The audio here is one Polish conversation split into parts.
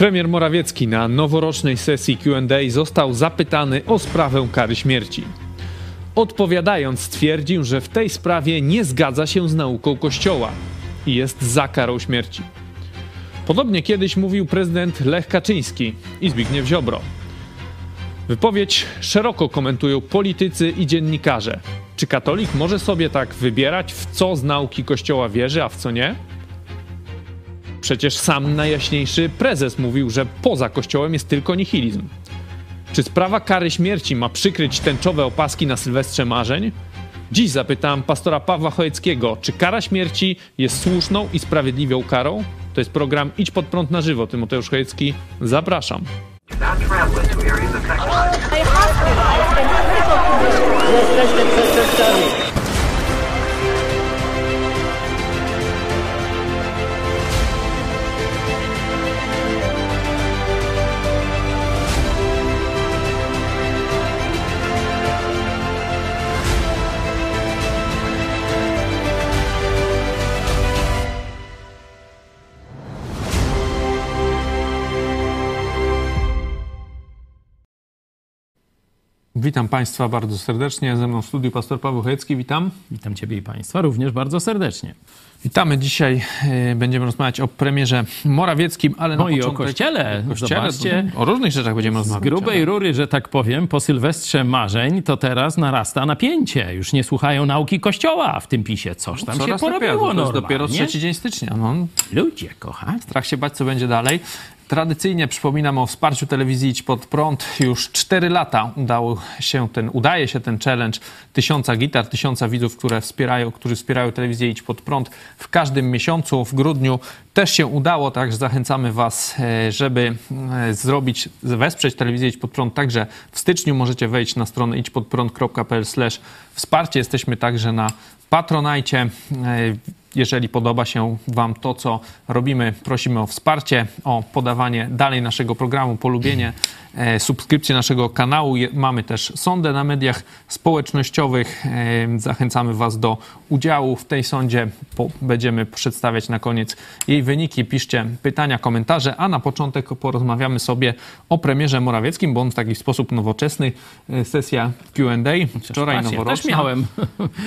Premier Morawiecki na noworocznej sesji QA został zapytany o sprawę kary śmierci. Odpowiadając, stwierdził, że w tej sprawie nie zgadza się z nauką Kościoła i jest za karą śmierci. Podobnie kiedyś mówił prezydent Lech Kaczyński i Zbigniew Ziobro. Wypowiedź szeroko komentują politycy i dziennikarze. Czy katolik może sobie tak wybierać, w co z nauki Kościoła wierzy, a w co nie? Przecież sam najjaśniejszy prezes mówił, że poza Kościołem jest tylko nihilizm. Czy sprawa kary śmierci ma przykryć tęczowe opaski na Sylwestrze Marzeń? Dziś zapytałem pastora Pawła Chojeckiego, czy kara śmierci jest słuszną i sprawiedliwą karą? To jest program Idź pod prąd na żywo. Tymoteusz Chojecki, zapraszam. Witam Państwa bardzo serdecznie. Ze mną w studiu pastor Paweł Chojecki. Witam. Witam Ciebie i Państwa również bardzo serdecznie. Witamy. Dzisiaj e, będziemy rozmawiać o premierze Morawieckim, ale na No i o początek... kościele. o kościele. Zobaczcie. O różnych rzeczach będziemy Z rozmawiać. grubej ale- rury, że tak powiem, po Sylwestrze marzeń, to teraz narasta napięcie. Już nie słuchają nauki Kościoła w tym pisie. Coż tam się Coraz lepiej, porobiło To jest normalnie. dopiero trzeci dzień stycznia. No, Ludzie, kochani. strach się bać, co będzie dalej. Tradycyjnie przypominam o wsparciu telewizji Idź Pod Prąd. Już 4 lata udało się ten, udaje się ten challenge tysiąca gitar, tysiąca widzów, które wspierają, którzy wspierają telewizję Idź Pod Prąd w każdym miesiącu. W grudniu też się udało, także zachęcamy Was, e, żeby e, zrobić, wesprzeć telewizję Idź Pod Prąd. Także w styczniu możecie wejść na stronę idźpodprąd.pl wsparcie. Jesteśmy także na Patronajcie. Jeżeli podoba się Wam to, co robimy, prosimy o wsparcie, o podawanie dalej naszego programu, polubienie, subskrypcję naszego kanału. Mamy też sondę na mediach społecznościowych. E, Zachęcamy Was do udziału w tej sondzie. Po, będziemy przedstawiać na koniec jej wyniki. Piszcie pytania, komentarze, a na początek porozmawiamy sobie o premierze Morawieckim, bo on w taki sposób nowoczesny, e, sesja Q&A, wczoraj Patrz, ja noworoczna. też miałem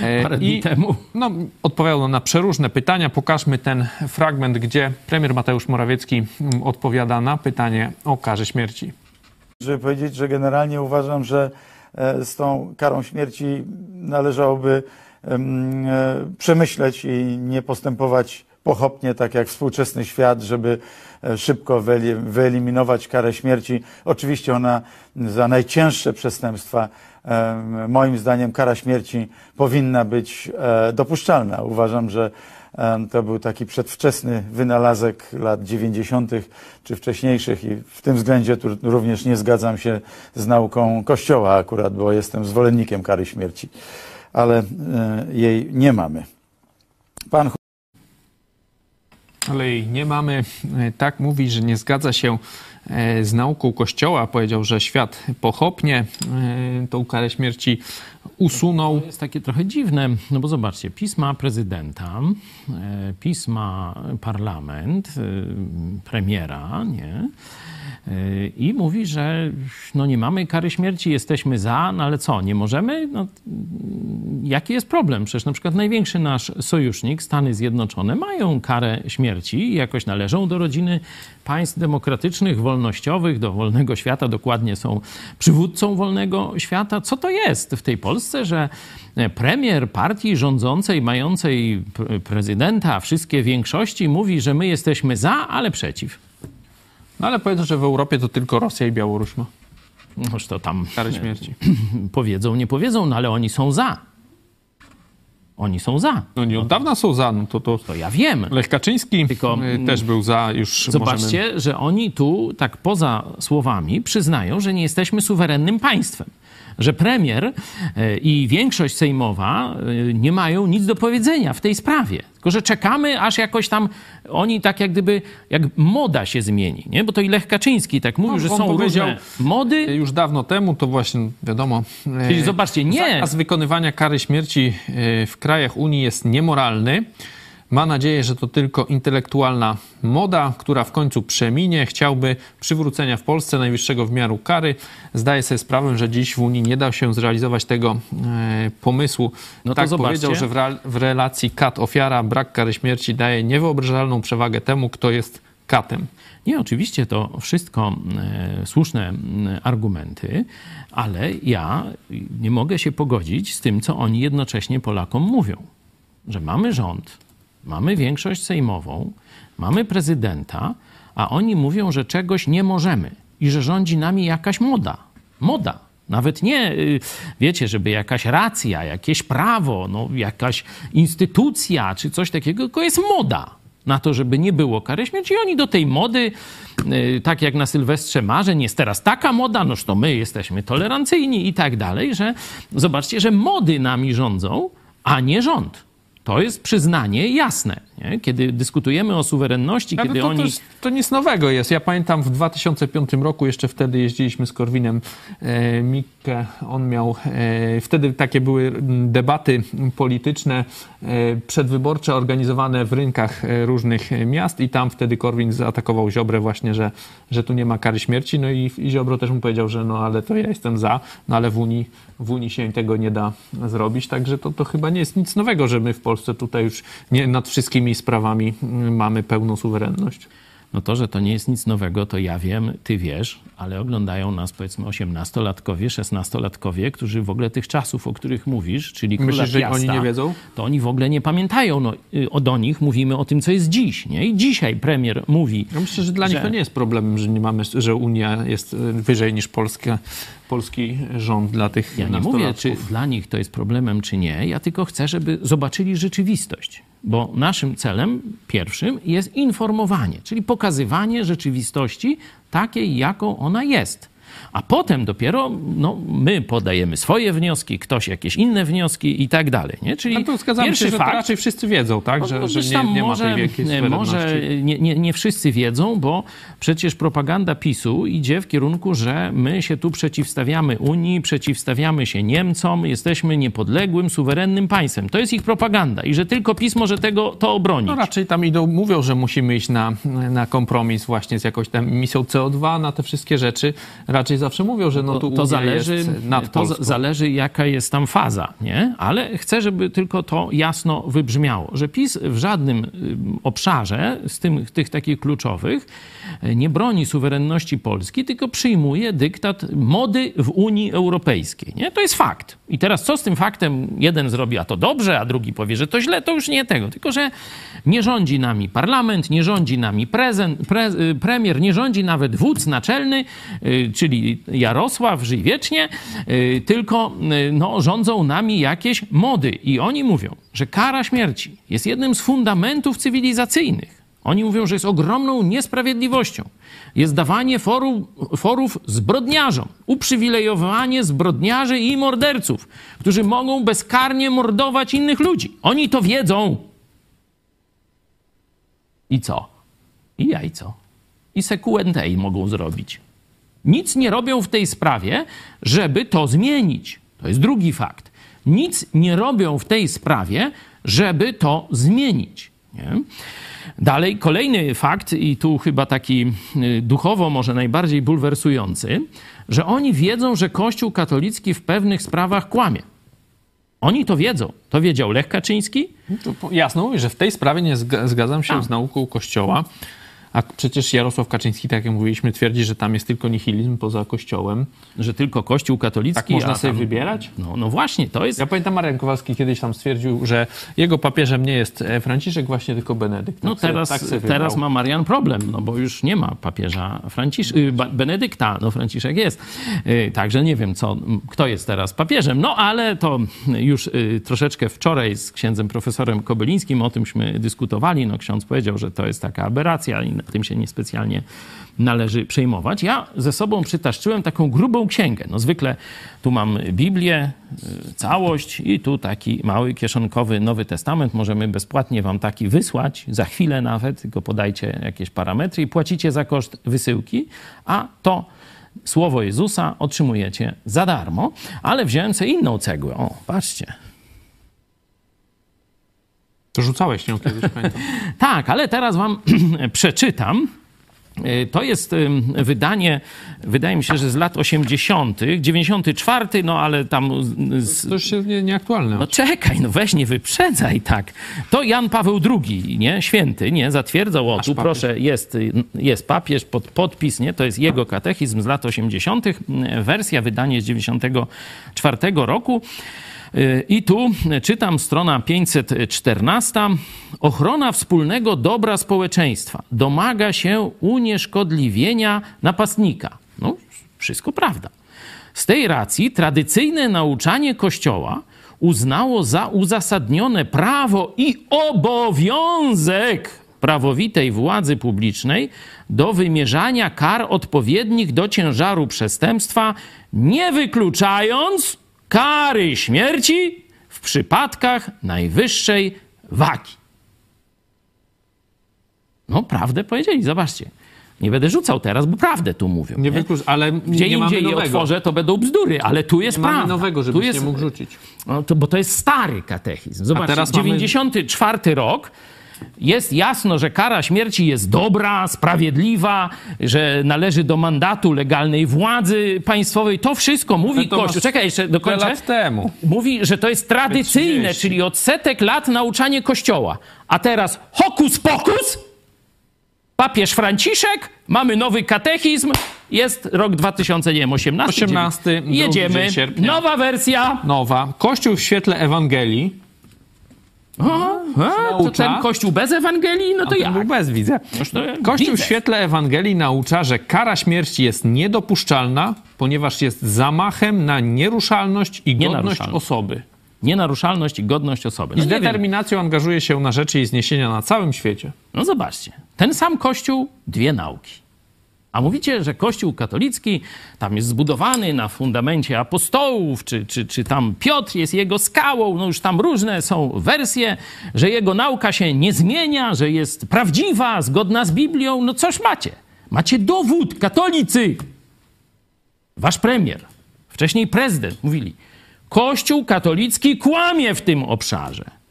E, parę dni temu. No, odpowiadał na przeróżne pytania. Pokażmy ten fragment, gdzie premier Mateusz Morawiecki odpowiada na pytanie o karze śmierci. Żeby powiedzieć, że generalnie uważam, że e, z tą karą śmierci należałoby e, przemyśleć i nie postępować pochopnie, tak jak współczesny świat, żeby e, szybko wyeli- wyeliminować karę śmierci. Oczywiście ona za najcięższe przestępstwa, moim zdaniem, kara śmierci powinna być dopuszczalna. Uważam, że to był taki przedwczesny wynalazek lat 90. czy wcześniejszych i w tym względzie tu również nie zgadzam się z nauką Kościoła akurat, bo jestem zwolennikiem kary śmierci, ale e, jej nie mamy. Pan Ale jej nie mamy. E, Tak mówi, że nie zgadza się z nauką Kościoła. Powiedział, że świat pochopnie e, tą karę śmierci usunął. To jest takie trochę dziwne, no bo zobaczcie, pisma prezydenta, e, pisma parlament, e, premiera, nie? I mówi, że no nie mamy kary śmierci, jesteśmy za, no ale co, nie możemy? No, jaki jest problem? Przecież na przykład największy nasz sojusznik, Stany Zjednoczone, mają karę śmierci i jakoś należą do rodziny państw demokratycznych, wolnościowych, do wolnego świata, dokładnie są przywódcą wolnego świata. Co to jest w tej Polsce, że premier partii rządzącej, mającej prezydenta, wszystkie większości mówi, że my jesteśmy za, ale przeciw. No ale powiedzą, że w Europie to tylko Rosja i Białoruś ma Noż to tam karę śmierci. powiedzą, nie powiedzą, no ale oni są za. Oni są za. No nie od dawna są za, no to, to To ja wiem. Lech Kaczyński Tylko, e, też był za, już Zobaczcie, możemy... że oni tu, tak poza słowami, przyznają, że nie jesteśmy suwerennym państwem. Że premier e, i większość sejmowa e, nie mają nic do powiedzenia w tej sprawie. Tylko, że czekamy, aż jakoś tam oni tak jak gdyby, jak moda się zmieni, nie? Bo to i Lech Kaczyński tak mówił, No, że są różne mody. Już dawno temu, to właśnie wiadomo. e, Czyli zobaczcie, nie. Zakaz wykonywania kary śmierci w krajach Unii jest niemoralny. Ma nadzieję, że to tylko intelektualna moda, która w końcu przeminie. Chciałby przywrócenia w Polsce najwyższego wymiaru kary. Zdaje sobie sprawę, że dziś w Unii nie da się zrealizować tego e, pomysłu. No tak zobaczcie. powiedział, że w, real, w relacji kat-ofiara brak kary śmierci daje niewyobrażalną przewagę temu, kto jest katem. Nie, oczywiście to wszystko e, słuszne argumenty, ale ja nie mogę się pogodzić z tym, co oni jednocześnie Polakom mówią. Że mamy rząd, mamy większość sejmową, mamy prezydenta, a oni mówią, że czegoś nie możemy i że rządzi nami jakaś moda. Moda. Nawet nie, y, wiecie, żeby jakaś racja, jakieś prawo, no, jakaś instytucja czy coś takiego, tylko jest moda na to, żeby nie było kary śmierci. I oni do tej mody, y, tak jak na Sylwestrze Marzeń, jest teraz taka moda, noż to my jesteśmy tolerancyjni i tak dalej, że zobaczcie, że mody nami rządzą, a nie rząd. To jest przyznanie jasne. Nie? Kiedy dyskutujemy o suwerenności, Ale kiedy to, oni... to, jest, to nic nowego jest. Ja pamiętam w 2005 roku, jeszcze wtedy jeździliśmy z Korwinem e, Mikke. On miał, e, wtedy takie były debaty polityczne e, przedwyborcze organizowane w rynkach e, różnych miast i tam wtedy Korwin zaatakował Ziobrę właśnie, że, że tu nie ma kary śmierci. No i, i Ziobro też mu powiedział, że no ale to ja jestem za, no ale w Unii, w Unii się tego nie da zrobić. Także to, to chyba nie jest nic nowego, że my w Polsce tutaj już nie nad wszystkimi sprawami mm, mamy pełną suwerenność. No to, że to nie jest nic nowego, to ja wiem, ty wiesz, ale oglądają nas powiedzmy 18-latkowie, 16-latkowie, którzy w ogóle tych czasów, o których mówisz, czyli Króla Myślisz, że Piasta, oni nie wiedzą? To oni w ogóle nie pamiętają. No, y, o do nich mówimy o tym, co jest dziś. Nie? I dzisiaj premier mówi... Ja myślę, że dla nich że- to nie jest problemem, że nie mamy, że Unia jest y, wyżej niż Polska, polski rząd dla tych Ja nie mówię, czy dla nich to jest problemem, czy nie. Ja tylko chcę, żeby zobaczyli rzeczywistość. Bo naszym celem pierwszym jest informowanie, czyli pokazywanie rzeczywistości takiej, jaką ona jest. A potem dopiero no, my podajemy swoje wnioski, ktoś jakieś inne wnioski i tak dalej. Nie? Czyli No to zgadzam pierwszy się, że to fakt, raczej wszyscy wiedzą, tak? no, Że, no, że nie, nie ma może, tej wielkiej. Może nie, nie, nie wszyscy wiedzą, bo przecież propaganda PiSu idzie w kierunku, że my się tu przeciwstawiamy Unii, przeciwstawiamy się Niemcom, jesteśmy niepodległym, suwerennym państwem. To jest ich propaganda i że tylko PiS może tego to obronić. No raczej tam idą, mówią, że musimy iść na, na kompromis właśnie z jakąś tam emisją CO2, na te wszystkie rzeczy. Raczej zawsze mówią, że no tu to, to zależy, jest nad to Polską. zależy, jaka jest tam faza, nie? Ale chcę, żeby tylko to jasno wybrzmiało, że PiS w żadnym ym, obszarze z tym, tych takich kluczowych e, nie broni suwerenności Polski, tylko przyjmuje dyktat mody w Unii Europejskiej, nie? To jest fakt. I teraz co z tym faktem jeden zrobi, a to dobrze, a drugi powie, że to źle, to już nie tego. Tylko, że nie rządzi nami parlament, nie rządzi nami prezen, pre, y, premier, nie rządzi nawet wódz naczelny, y, Jarosław, żyj wiecznie, y, tylko y, no, rządzą nami jakieś mody. I oni mówią, że kara śmierci jest jednym z fundamentów cywilizacyjnych. Oni mówią, że jest ogromną niesprawiedliwością. Jest dawanie forów zbrodniarzom, uprzywilejowanie zbrodniarzy i morderców, którzy mogą bezkarnie mordować innych ludzi. Oni to wiedzą. I co? I jajco. I sequentei mogą zrobić. Nic nie robią w tej sprawie, żeby to zmienić. To jest drugi fakt. Nic nie robią w tej sprawie, żeby to zmienić. Nie? Dalej, kolejny fakt, i tu chyba taki y, duchowo może najbardziej bulwersujący, że oni wiedzą, że Kościół katolicki w pewnych sprawach kłamie. Oni to wiedzą. To wiedział Lech Kaczyński, po- Jasno mówię, że w tej sprawie nie zga- zgadzam się Tak. z nauką Kościoła. A przecież Jarosław Kaczyński, tak jak mówiliśmy, twierdzi, że tam jest tylko nihilizm poza Kościołem. że tylko Kościół katolicki. Tak można sobie tam- wybierać? No, no właśnie, to jest. Ja pamiętam, Marian Kowalski kiedyś tam stwierdził, że jego papieżem nie jest e, Franciszek, właśnie tylko Benedykt. Tak No teraz, tak teraz ma Marian problem, no bo już nie ma papieża Francisz... y, Benedykta, no Franciszek jest. Y, Także nie wiem, co, kto jest teraz papieżem. No ale to już y, troszeczkę wczoraj z księdzem profesorem Kobylińskim o tymśmy dyskutowali. No ksiądz powiedział, że to jest taka aberracja i tym się niespecjalnie należy przejmować. Ja ze sobą przytaszczyłem taką grubą księgę. No zwykle tu mam Biblię, y, całość i tu taki mały kieszonkowy Nowy Testament. Możemy bezpłatnie wam taki wysłać, za chwilę nawet, tylko podajcie jakieś parametry i płacicie za koszt wysyłki, a to Słowo Jezusa otrzymujecie za darmo, ale wziąłem sobie inną cegłę. O, patrzcie. To rzucałeś nią kiedyś, pamiętam. Tak, ale teraz wam przeczytam. Y, To jest wydanie, wydaje mi się, że z lat 80., 94, no ale tam z, To już jest nie, nieaktualne. no czekaj, no weź nie wyprzedzaj tak. To Jan Paweł II, nie? Święty, nie? Zatwierdzał, o tu papież. proszę, jest, jest papież, pod, podpis, nie? To jest jego katechizm z lat 80., wersja, wydanie z 94 roku. I tu czytam strona 514. Ochrona wspólnego dobra społeczeństwa domaga się unieszkodliwienia napastnika. No, wszystko prawda. Z tej racji tradycyjne nauczanie Kościoła uznało za uzasadnione prawo i obowiązek prawowitej władzy publicznej do wymierzania kar odpowiednich do ciężaru przestępstwa, nie wykluczając kary śmierci w przypadkach najwyższej wagi. No, prawdę powiedzieli, zobaczcie. Nie będę rzucał teraz, bo prawdę tu mówią. Nie wyklucz, ale Gdzie nie indziej je otworzę, to będą bzdury, ale tu jest Nie prawda. mamy nowego, tu żebyś jest, nie mógł rzucić. No to, bo to jest stary katechizm. Zobaczcie, teraz mamy- 94 rok. Jest jasno, że kara śmierci jest dobra, sprawiedliwa, że należy do mandatu legalnej władzy państwowej. To wszystko mówi to Kościół. Czekaj, jeszcze dokończę. lat temu. Mówi, że to jest tradycyjne, 30. czyli od setek lat nauczanie Kościoła. A teraz hokus pokus, papież Franciszek, mamy nowy katechizm, jest rok 2018. 18, drugi Jedziemy. Nowa wersja. Nowa. Kościół w świetle Ewangelii. O, a, to Naucza. ten kościół bez Ewangelii? No to To był bez widzę. To Kościół widzę. w świetle Ewangelii naucza, że kara śmierci jest niedopuszczalna, ponieważ jest zamachem na nieruszalność i godność osoby. Nienaruszalność i godność osoby. I No, z nie wiem. determinacją angażuje się na rzeczy jej zniesienia na całym świecie. no zobaczcie. Ten sam kościół, dwie nauki. A mówicie, że Kościół katolicki tam jest zbudowany na fundamencie apostołów, czy, czy, czy tam Piotr jest jego skałą, no już tam różne są wersje, że jego nauka się nie zmienia, że jest prawdziwa, zgodna z Biblią. No coś macie. Macie dowód, katolicy. Wasz premier, wcześniej prezydent mówili, Kościół katolicki kłamie w tym obszarze.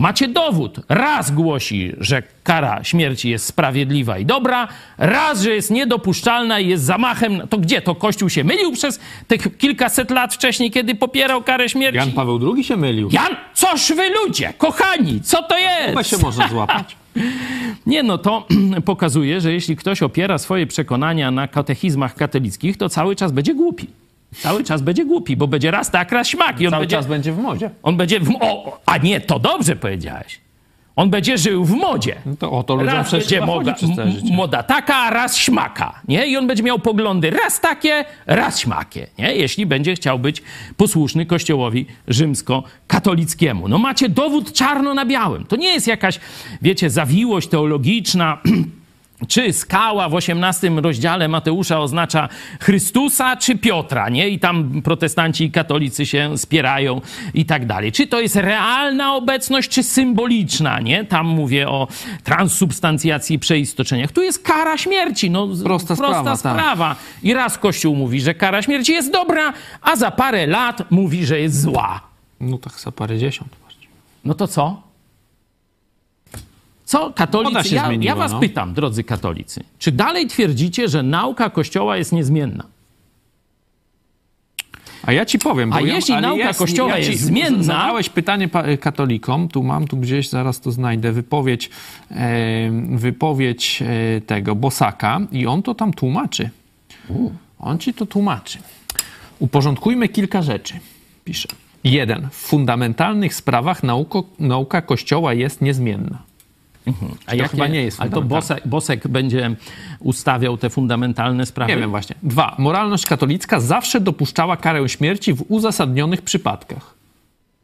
Macie dowód. Raz głosi, że kara śmierci jest sprawiedliwa i dobra, raz, że jest niedopuszczalna i jest zamachem. To gdzie? To Kościół się mylił przez tych kilkaset lat wcześniej, kiedy popierał karę śmierci? Jan Paweł II się mylił. Jan, coż wy ludzie, kochani, co to Chyba jest? się można złapać. Nie, no to pokazuje, że jeśli ktoś opiera swoje przekonania na katechizmach katolickich, to cały czas będzie głupi. Cały czas będzie głupi, bo będzie raz tak, raz śmak. I on Cały będzie, czas będzie w modzie. on będzie w, o, a nie, to dobrze powiedziałeś. On będzie żył w modzie. No to o to ludziom Raz będzie moda, moda taka, raz śmaka, nie? I on będzie miał poglądy raz takie, raz śmakie, nie? Jeśli będzie chciał być posłuszny kościołowi rzymskokatolickiemu. No macie dowód czarno na białym. To nie jest jakaś, wiecie, zawiłość teologiczna, czy skała w 18 rozdziale Mateusza oznacza Chrystusa czy Piotra, nie? I tam protestanci i katolicy się spierają i tak dalej. Czy to jest realna obecność, czy symboliczna, nie? Tam mówię o transsubstancjacji i przeistoczeniach. Tu jest kara śmierci, no z- Prosta sprawa, tak. sprawa. I raz Kościół mówi, że kara śmierci jest dobra, a za parę lat mówi, że jest zła. No tak za parę dziesiąt. właśnie. No to co? Co katolicy? się Ja, zmieniła, ja was no. pytam, drodzy katolicy, czy dalej twierdzicie, że nauka Kościoła jest niezmienna? A ja ci powiem. Bo A ja, jeśli nauka Kościoła ci- jest zmienna- Zadałeś pytanie katolikom, tu mam, tu gdzieś, zaraz to znajdę, wypowiedź, e, wypowiedź e, tego Bosaka i on to tam tłumaczy. On ci to tłumaczy. Uporządkujmy kilka rzeczy, pisze. Jeden. W fundamentalnych sprawach nauko, nauka Kościoła jest niezmienna. A chyba nie jest Ale to. Bosek, Bosek będzie ustawiał te fundamentalne sprawy? Nie wiem właśnie. Dwa. Moralność katolicka zawsze dopuszczała karę śmierci w uzasadnionych przypadkach.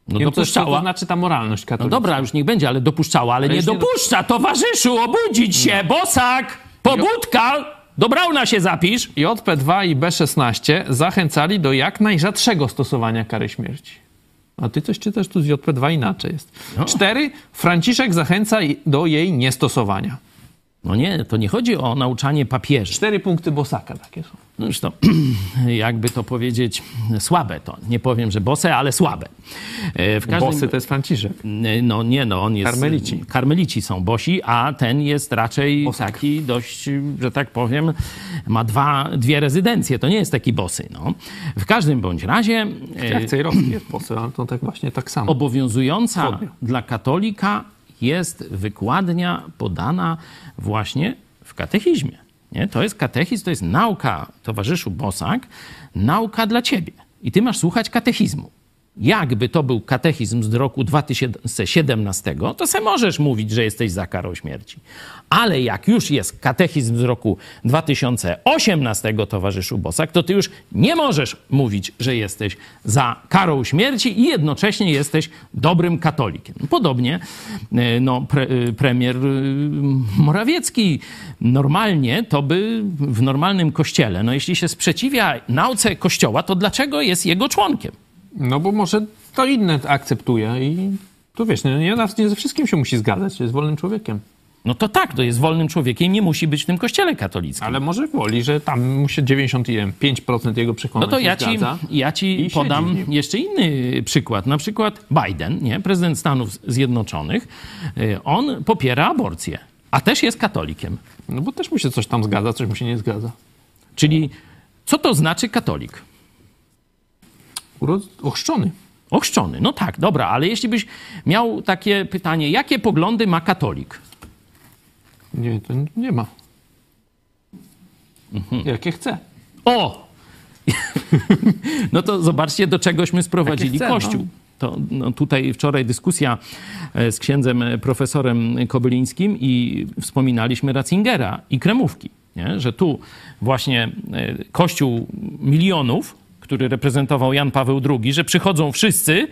No Nie wiem, to dopuszczała. znaczy ta moralność No katolicka. dobra, już niech będzie, ale dopuszczała, ale nie jeśli- No. dopuszcza. Towarzyszu, obudzić się, Bosak! Pobudka! Do Brauna się zapisz. JP2 i B16 zachęcali do jak najrzadszego stosowania kary śmierci. A ty coś czytasz tu z JP2 inaczej jest. No. Cztery. Franciszek zachęca do jej niestosowania. No nie, to nie chodzi o nauczanie papieży. Cztery punkty Bosaka takie są. No już to, jakby to powiedzieć, słabe to. Nie powiem, że bose, ale słabe. E, W każdym, Bosy to jest Franciszek. No nie, no on jest... Karmelici. Karmelici są bosi, a ten jest raczej Bosak. taki dość, że tak powiem, ma dwa, dwie rezydencje. To nie jest taki bosy, no. W każdym bądź razie... e, Jak Cejrowski jest Bosy, ale to tak właśnie tak samo. obowiązująca dla katolika jest wykładnia podana właśnie w katechizmie. Nie? To jest katechizm, to jest nauka, towarzyszu Bosak, nauka dla ciebie. I ty masz słuchać katechizmu. Jakby to był katechizm z roku 2017, to se możesz mówić, że jesteś za karą śmierci. Ale jak już jest katechizm z roku 2018, towarzyszu Bosak, to ty już nie możesz mówić, że jesteś za karą śmierci i jednocześnie jesteś dobrym katolikiem. Podobnie e, no, pre, e, premier e, Morawiecki normalnie to by w normalnym kościele, no jeśli się sprzeciwia nauce kościoła, to dlaczego jest jego członkiem? No bo może to inne akceptuje i tu wiesz, no nie, nie ze wszystkim się musi zgadzać, jest wolnym człowiekiem. No to tak, to jest wolnym człowiekiem, nie musi być w tym kościele katolickim. Ale może woli, że tam mu się 95% jego No przekonań to się ja ci, ja ci podam jeszcze inny przykład. Na przykład Biden, nie? prezydent Stanów Zjednoczonych, y, on popiera aborcję, a też jest katolikiem. No bo też mu się coś tam zgadza, coś mu się nie zgadza. Czyli co to znaczy katolik? Uro... Ochrzczony. Ochrzczony. No tak, dobra, ale jeśli byś miał takie pytanie, jakie poglądy ma katolik? Nie, to nie ma. Mhm. Jakie chce. O! no to zobaczcie, do czegośmy sprowadzili chce, Kościół. no. To, no, tutaj wczoraj dyskusja e, z księdzem e, profesorem Kobylińskim i wspominaliśmy Ratzingera i Kremówki, nie? że tu właśnie e, Kościół milionów, który reprezentował Jan Paweł II, że przychodzą wszyscy,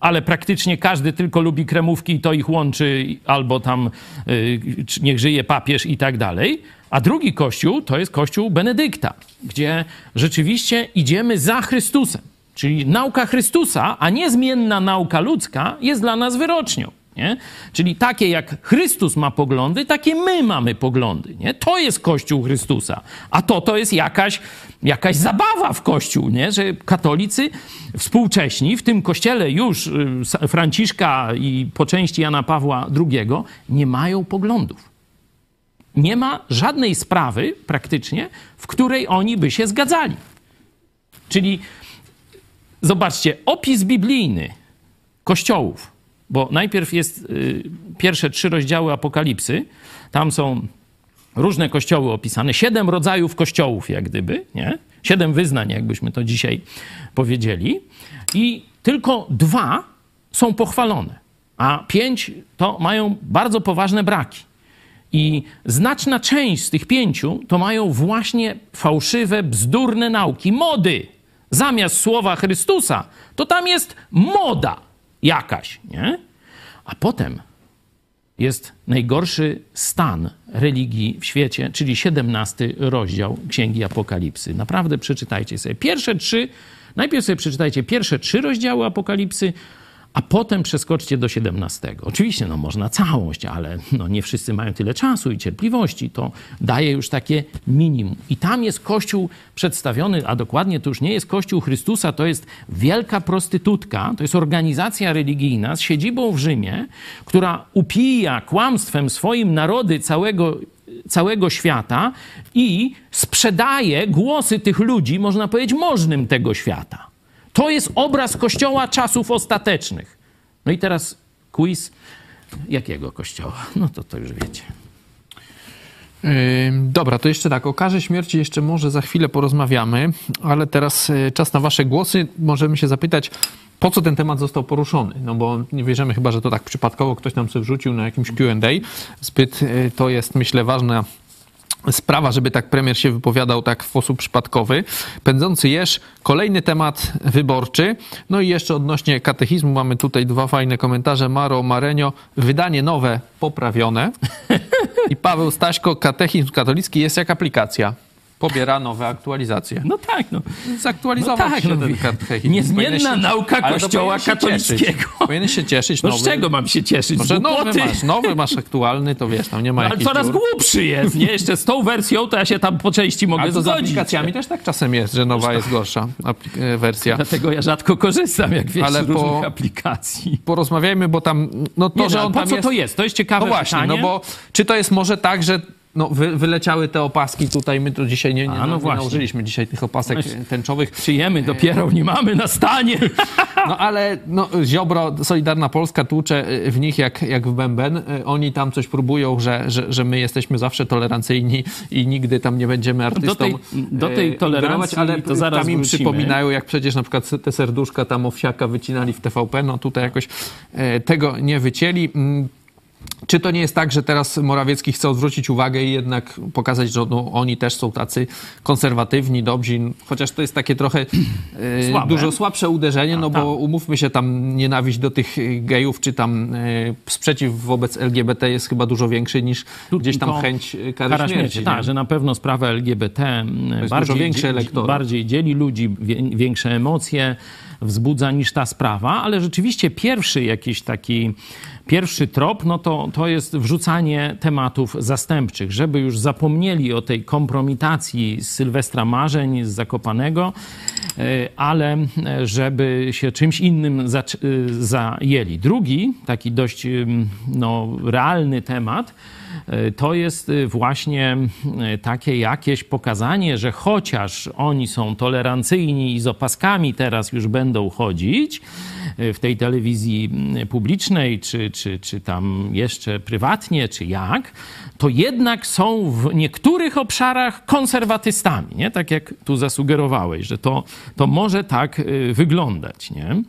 ale praktycznie każdy tylko lubi kremówki i to ich łączy, albo tam y, niech żyje papież i tak dalej. A drugi kościół to jest kościół Benedykta, gdzie rzeczywiście idziemy za Chrystusem. Czyli nauka Chrystusa, a niezmienna nauka ludzka jest dla nas wyrocznią. Nie? Czyli takie jak Chrystus ma poglądy, takie my mamy poglądy. Nie? To jest Kościół Chrystusa. A to to jest jakaś, jakaś zabawa w Kościół, nie? że katolicy współcześni w tym kościele już y, Franciszka i po części Jana Pawła II nie mają poglądów. Nie ma żadnej sprawy praktycznie, w której oni by się zgadzali. Czyli zobaczcie, opis biblijny kościołów, bo najpierw jest y, pierwsze trzy rozdziały Apokalipsy, tam są różne kościoły opisane, siedem rodzajów kościołów, jak gdyby, nie? Siedem wyznań, jakbyśmy to dzisiaj powiedzieli, i tylko dwa są pochwalone, a pięć to mają bardzo poważne braki. I znaczna część z tych pięciu to mają właśnie fałszywe, bzdurne nauki, mody. Zamiast słowa Chrystusa, to tam jest moda jakaś, nie? A potem jest najgorszy stan religii w świecie, czyli 17 rozdział Księgi Apokalipsy. Naprawdę przeczytajcie sobie pierwsze trzy, najpierw sobie przeczytajcie pierwsze trzy rozdziały Apokalipsy, a potem przeskoczcie do 17. Oczywiście, no można całość, ale no, nie wszyscy mają tyle czasu i cierpliwości. To daje już takie minimum. I tam jest Kościół przedstawiony, a dokładnie to już nie jest Kościół Chrystusa, to jest wielka prostytutka, to jest organizacja religijna z siedzibą w Rzymie, która upija kłamstwem swoim narody całego całego świata i sprzedaje głosy tych ludzi, można powiedzieć, możnym tego świata. To jest obraz Kościoła czasów ostatecznych. No i teraz quiz jakiego Kościoła? No to to już wiecie. Ym, Dobra, to jeszcze tak, o karze śmierci jeszcze może za chwilę porozmawiamy, ale teraz y, czas na wasze głosy. Możemy się zapytać, po co ten temat został poruszony? No bo nie wierzymy chyba, że to tak przypadkowo ktoś nam sobie wrzucił na jakimś Q&A. Zbyt y, to jest, myślę, ważna sprawa, żeby tak premier się wypowiadał tak w sposób przypadkowy. Pędzący jeż, kolejny temat wyborczy. No i jeszcze odnośnie katechizmu mamy tutaj dwa fajne komentarze. Maro Marenio, wydanie nowe, poprawione. I Paweł Staśko, katechizm katolicki jest jak aplikacja. Pobiera nowe aktualizacje. No tak, no. Zaktualizował No tak, się no, ten katechizm. niezmienna się- nauka ale Kościoła cieszyć. katolickiego. Powinien się cieszyć. No nowy, z czego mam się cieszyć? Z Może nowy masz, nowy masz aktualny, to wiesz, tam nie ma Ale jakichś coraz dziur. głupszy jest, nie? Jeszcze z tą wersją to ja się tam po części mogę Ale to z zgodzić. aplikacjami też tak czasem jest, że nowa jest gorsza e, wersja. Dlatego ja rzadko korzystam, jak wiesz, Ale z różnych po- aplikacji. Porozmawiajmy, bo tam, no to, Nie, że no, on po tam co jest... to jest? To jest ciekawe No właśnie, pytanie. no bo czy to jest może tak, że no, wy, wyleciały te opaski tutaj, my tu dzisiaj nie, nie, A, no nie nałożyliśmy dzisiaj tych opasek Właśnie. tęczowych. Przyjemy dopiero, nie mamy na stanie. No ale no, Ziobro, Solidarna Polska tłucze y, w nich jak, jak w bęben. Y, Oni tam coś próbują, że, że, że my jesteśmy zawsze tolerancyjni i nigdy tam nie będziemy artystom tej- do tej y, tolerancji ale to zaraz tam im wrócimy. przypominają, jak przecież na przykład te serduszka tam owsiaka wycinali w TVP, no tutaj jakoś y, tego nie wycięli. Czy to nie jest tak, że teraz Morawiecki chce odwrócić uwagę i jednak pokazać, że no, oni też są tacy konserwatywni, dobrzy, chociaż to jest takie trochę e, Słabe. dużo słabsze uderzenie, no tak. bo umówmy się, tam nienawiść do tych gejów, czy tam e, sprzeciw wobec LGBT jest chyba dużo większy niż gdzieś tam chęć e, kary Kara śmierci. śmierci, tak, że na pewno sprawa LGBT bardziej, bardziej dzieli ludzi, większe emocje wzbudza niż ta sprawa, ale rzeczywiście pierwszy jakiś taki, pierwszy trop, no to, to jest wrzucanie tematów zastępczych, żeby już zapomnieli o tej kompromitacji z Sylwestra Marzeń, z Zakopanego, e, ale e, żeby się czymś innym y, zajęli. Drugi, taki dość ym, no, realny temat, e, to jest y, właśnie y, takie jakieś pokazanie, że chociaż oni są tolerancyjni i z opaskami teraz już będą chodzić w tej telewizji publicznej, czy, czy, czy tam jeszcze prywatnie, czy jak, to jednak są w niektórych obszarach konserwatystami, nie? Tak jak tu zasugerowałeś, że to, to może tak wyglądać, nie?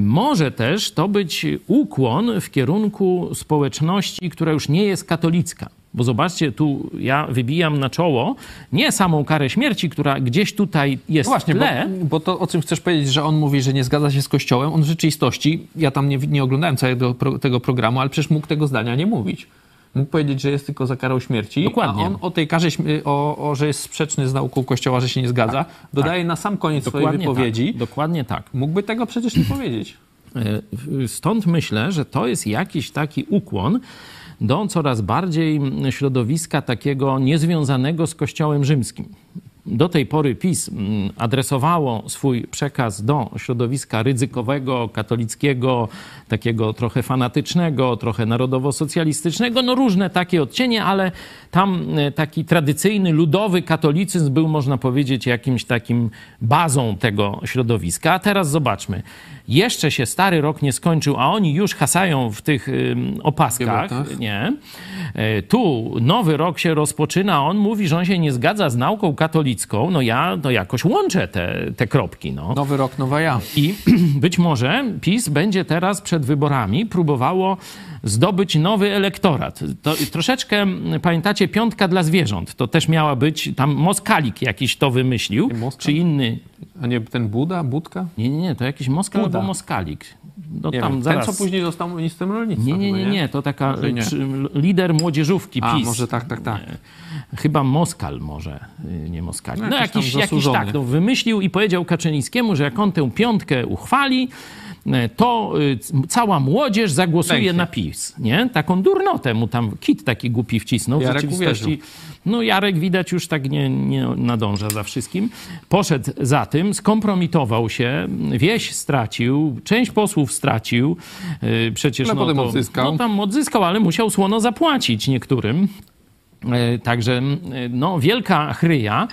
Może też to być ukłon w kierunku społeczności, która już nie jest katolicka. Bo zobaczcie, tu ja wybijam na czoło nie samą karę śmierci, która gdzieś tutaj jest No Właśnie, w tle, bo, bo to o czym chcesz powiedzieć, że on mówi, że nie zgadza się z Kościołem, on w rzeczywistości, ja tam nie, nie oglądałem całego pro, tego programu, ale przecież mógł tego zdania nie mówić. Mógł powiedzieć, że jest tylko za karą śmierci, Dokładnie. a on o tej karze, o, o, że jest sprzeczny z nauką Kościoła, że się nie zgadza, dodaje na sam koniec swojej dokładnie wypowiedzi. tak, dokładnie tak. Mógłby tego przecież nie powiedzieć. E, Stąd myślę, że to jest jakiś taki ukłon do coraz bardziej środowiska takiego niezwiązanego z Kościołem Rzymskim. Do tej pory PiS mm, adresowało swój przekaz do środowiska ryzykowego, katolickiego, takiego trochę fanatycznego, trochę narodowo-socjalistycznego, no różne takie odcienie, ale tam e, taki tradycyjny, ludowy katolicyzm był, można powiedzieć, jakimś takim bazą tego środowiska. A teraz zobaczmy. Jeszcze się stary rok nie skończył, a oni już hasają w tych opaskach. Nie. E, Tu nowy rok się rozpoczyna, a on mówi, że on się nie zgadza z nauką katolicką. No ja to jakoś łączę te, te kropki. No. Nowy rok, nowa ja. I być może PiS będzie teraz przed wyborami próbowało zdobyć nowy elektorat. To troszeczkę, pamiętacie, piątka dla zwierząt. To też miała być, tam Moskalik jakiś to wymyślił, czy inny. A nie ten Buda, Budka? Nie, nie, nie, to jakiś Moskal Buda. albo Moskalik. No Nie tam wiem. zaraz... Ten, co później został ministrem rolnictwa. Nie, nie, nie, nie, to taka nie. lider młodzieżówki A, PiS. może tak, tak, tak. Chyba Moskal może, y, nie Moskali. No, No, jakiś jakiś, tak, no, wymyślił i powiedział Kaczyńskiemu, że jak on tę piątkę uchwali, to y, cała młodzież zagłosuje Pięknie. na PiS, nie? Taką durnotę mu tam kit taki głupi wcisnął. Jarek w rzeczywistości, no Jarek widać już tak nie, nie nadąża za wszystkim. Poszedł za tym, skompromitował się, wieś stracił, część posłów stracił. y, Przecież Ale no, potem to, odzyskał. No, tam odzyskał, ale musiał słono zapłacić niektórym. E, Także e, no, wielka chryja.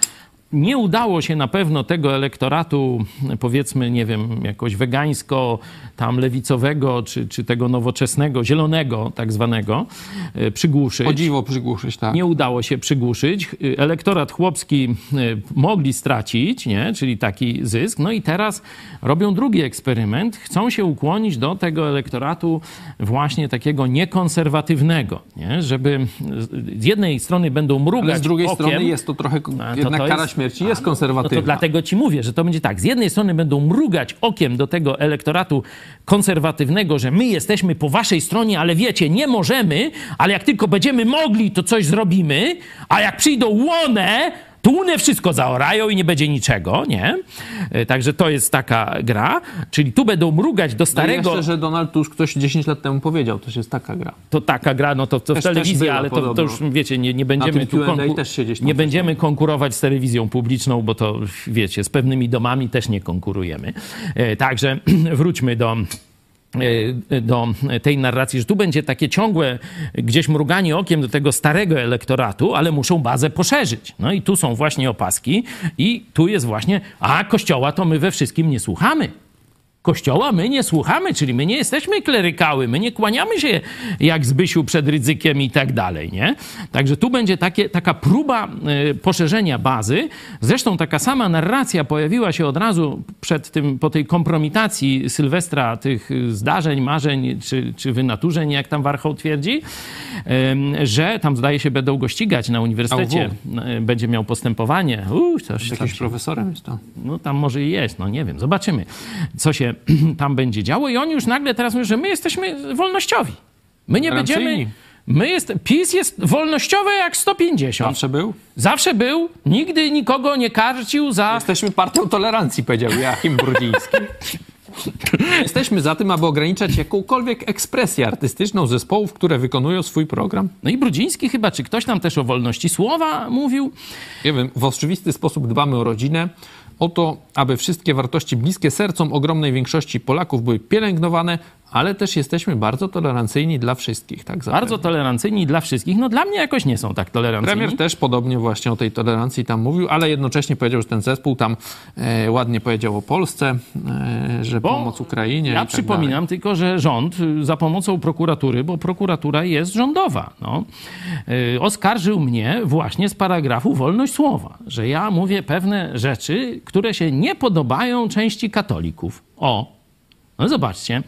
Nie udało się na pewno tego elektoratu, e, powiedzmy, nie wiem, jakoś wegańsko, tam lewicowego, czy, czy tego nowoczesnego, zielonego tak zwanego, e, przygłuszyć. O dziwo przygłuszyć, tak. Nie udało się przygłuszyć. Elektorat chłopski e, mogli stracić, nie? czyli taki zysk. No i teraz robią drugi eksperyment. Chcą się ukłonić do tego elektoratu właśnie takiego niekonserwatywnego, nie? żeby z jednej strony będą mrugać Ale z drugiej okiem, strony jest to trochę, A, to jednak to kara jest- śmierci jest No konserwatywna. to dlatego ci mówię, że to będzie tak. Z jednej strony będą mrugać okiem do tego elektoratu konserwatywnego, że my jesteśmy po waszej stronie, ale wiecie, nie możemy, ale jak tylko będziemy mogli, to coś zrobimy, a jak przyjdą łone, Tłuny wszystko zaorają i nie będzie niczego, nie? E, Także to jest taka gra. Czyli tu będą mrugać do No starego... jeszcze, że Donald Tusk ktoś 10 lat temu powiedział, to jest taka gra. to taka gra, no to, to w Też- telewizji, ale to, to już wiecie, nie, nie będziemy tu tam nie będziemy konkurować z telewizją publiczną, bo to wiecie, z pewnymi domami też nie konkurujemy. E, Także wróćmy do do tej narracji, że tu będzie takie ciągłe gdzieś mruganie okiem do tego starego elektoratu, ale muszą bazę poszerzyć. No i tu są właśnie opaski i tu jest właśnie, a kościoła to my we wszystkim nie słuchamy. Kościoła my nie słuchamy, czyli my nie jesteśmy klerykały, my nie kłaniamy się jak Zbysiu przed ryzykiem i tak dalej, nie? Także tu będzie takie, taka próba y, poszerzenia bazy. Zresztą taka sama narracja pojawiła się od razu przed tym, po tej kompromitacji Sylwestra tych y, zdarzeń, marzeń czy, czy wynaturzeń, jak tam Warchoł twierdzi, że tam zdaje się będą go ścigać na uniwersytecie, y, będzie miał postępowanie. Uuu, coś, jakimś profesorem jest to. no tam może i jest, no nie wiem, zobaczymy, co się tam będzie działo. I oni już nagle teraz mówią, że my jesteśmy wolnościowi. My nie będziemy... My jest, PiS jest wolnościowy jak 150. Zawsze był? Zawsze był, nigdy nikogo nie karcił za... Jesteśmy partią tolerancji, powiedział Joachim Brudziński. Jesteśmy za tym, aby ograniczać jakąkolwiek ekspresję artystyczną zespołów, które wykonują swój program. No i Brudziński chyba, czy ktoś tam też o wolności słowa mówił. Nie wiem, w oczywisty sposób dbamy o rodzinę, o to, aby wszystkie wartości bliskie sercom ogromnej większości Polaków były pielęgnowane, ale też jesteśmy bardzo tolerancyjni dla wszystkich. Tak zapewne. Bardzo tolerancyjni dla wszystkich. No dla mnie jakoś nie są tak tolerancyjni. Premier też podobnie właśnie o tej tolerancji tam mówił, ale jednocześnie powiedział, że ten zespół tam e, ładnie powiedział o Polsce, e, że Bo pomoc Ukrainie. Ja tak przypominam dalej. tylko, że rząd y, za pomocą prokuratury, bo prokuratura jest rządowa, no, y, oskarżył mnie właśnie z paragrafu wolność słowa, że ja mówię pewne rzeczy, które się nie podobają części katolików. O, no zobaczcie.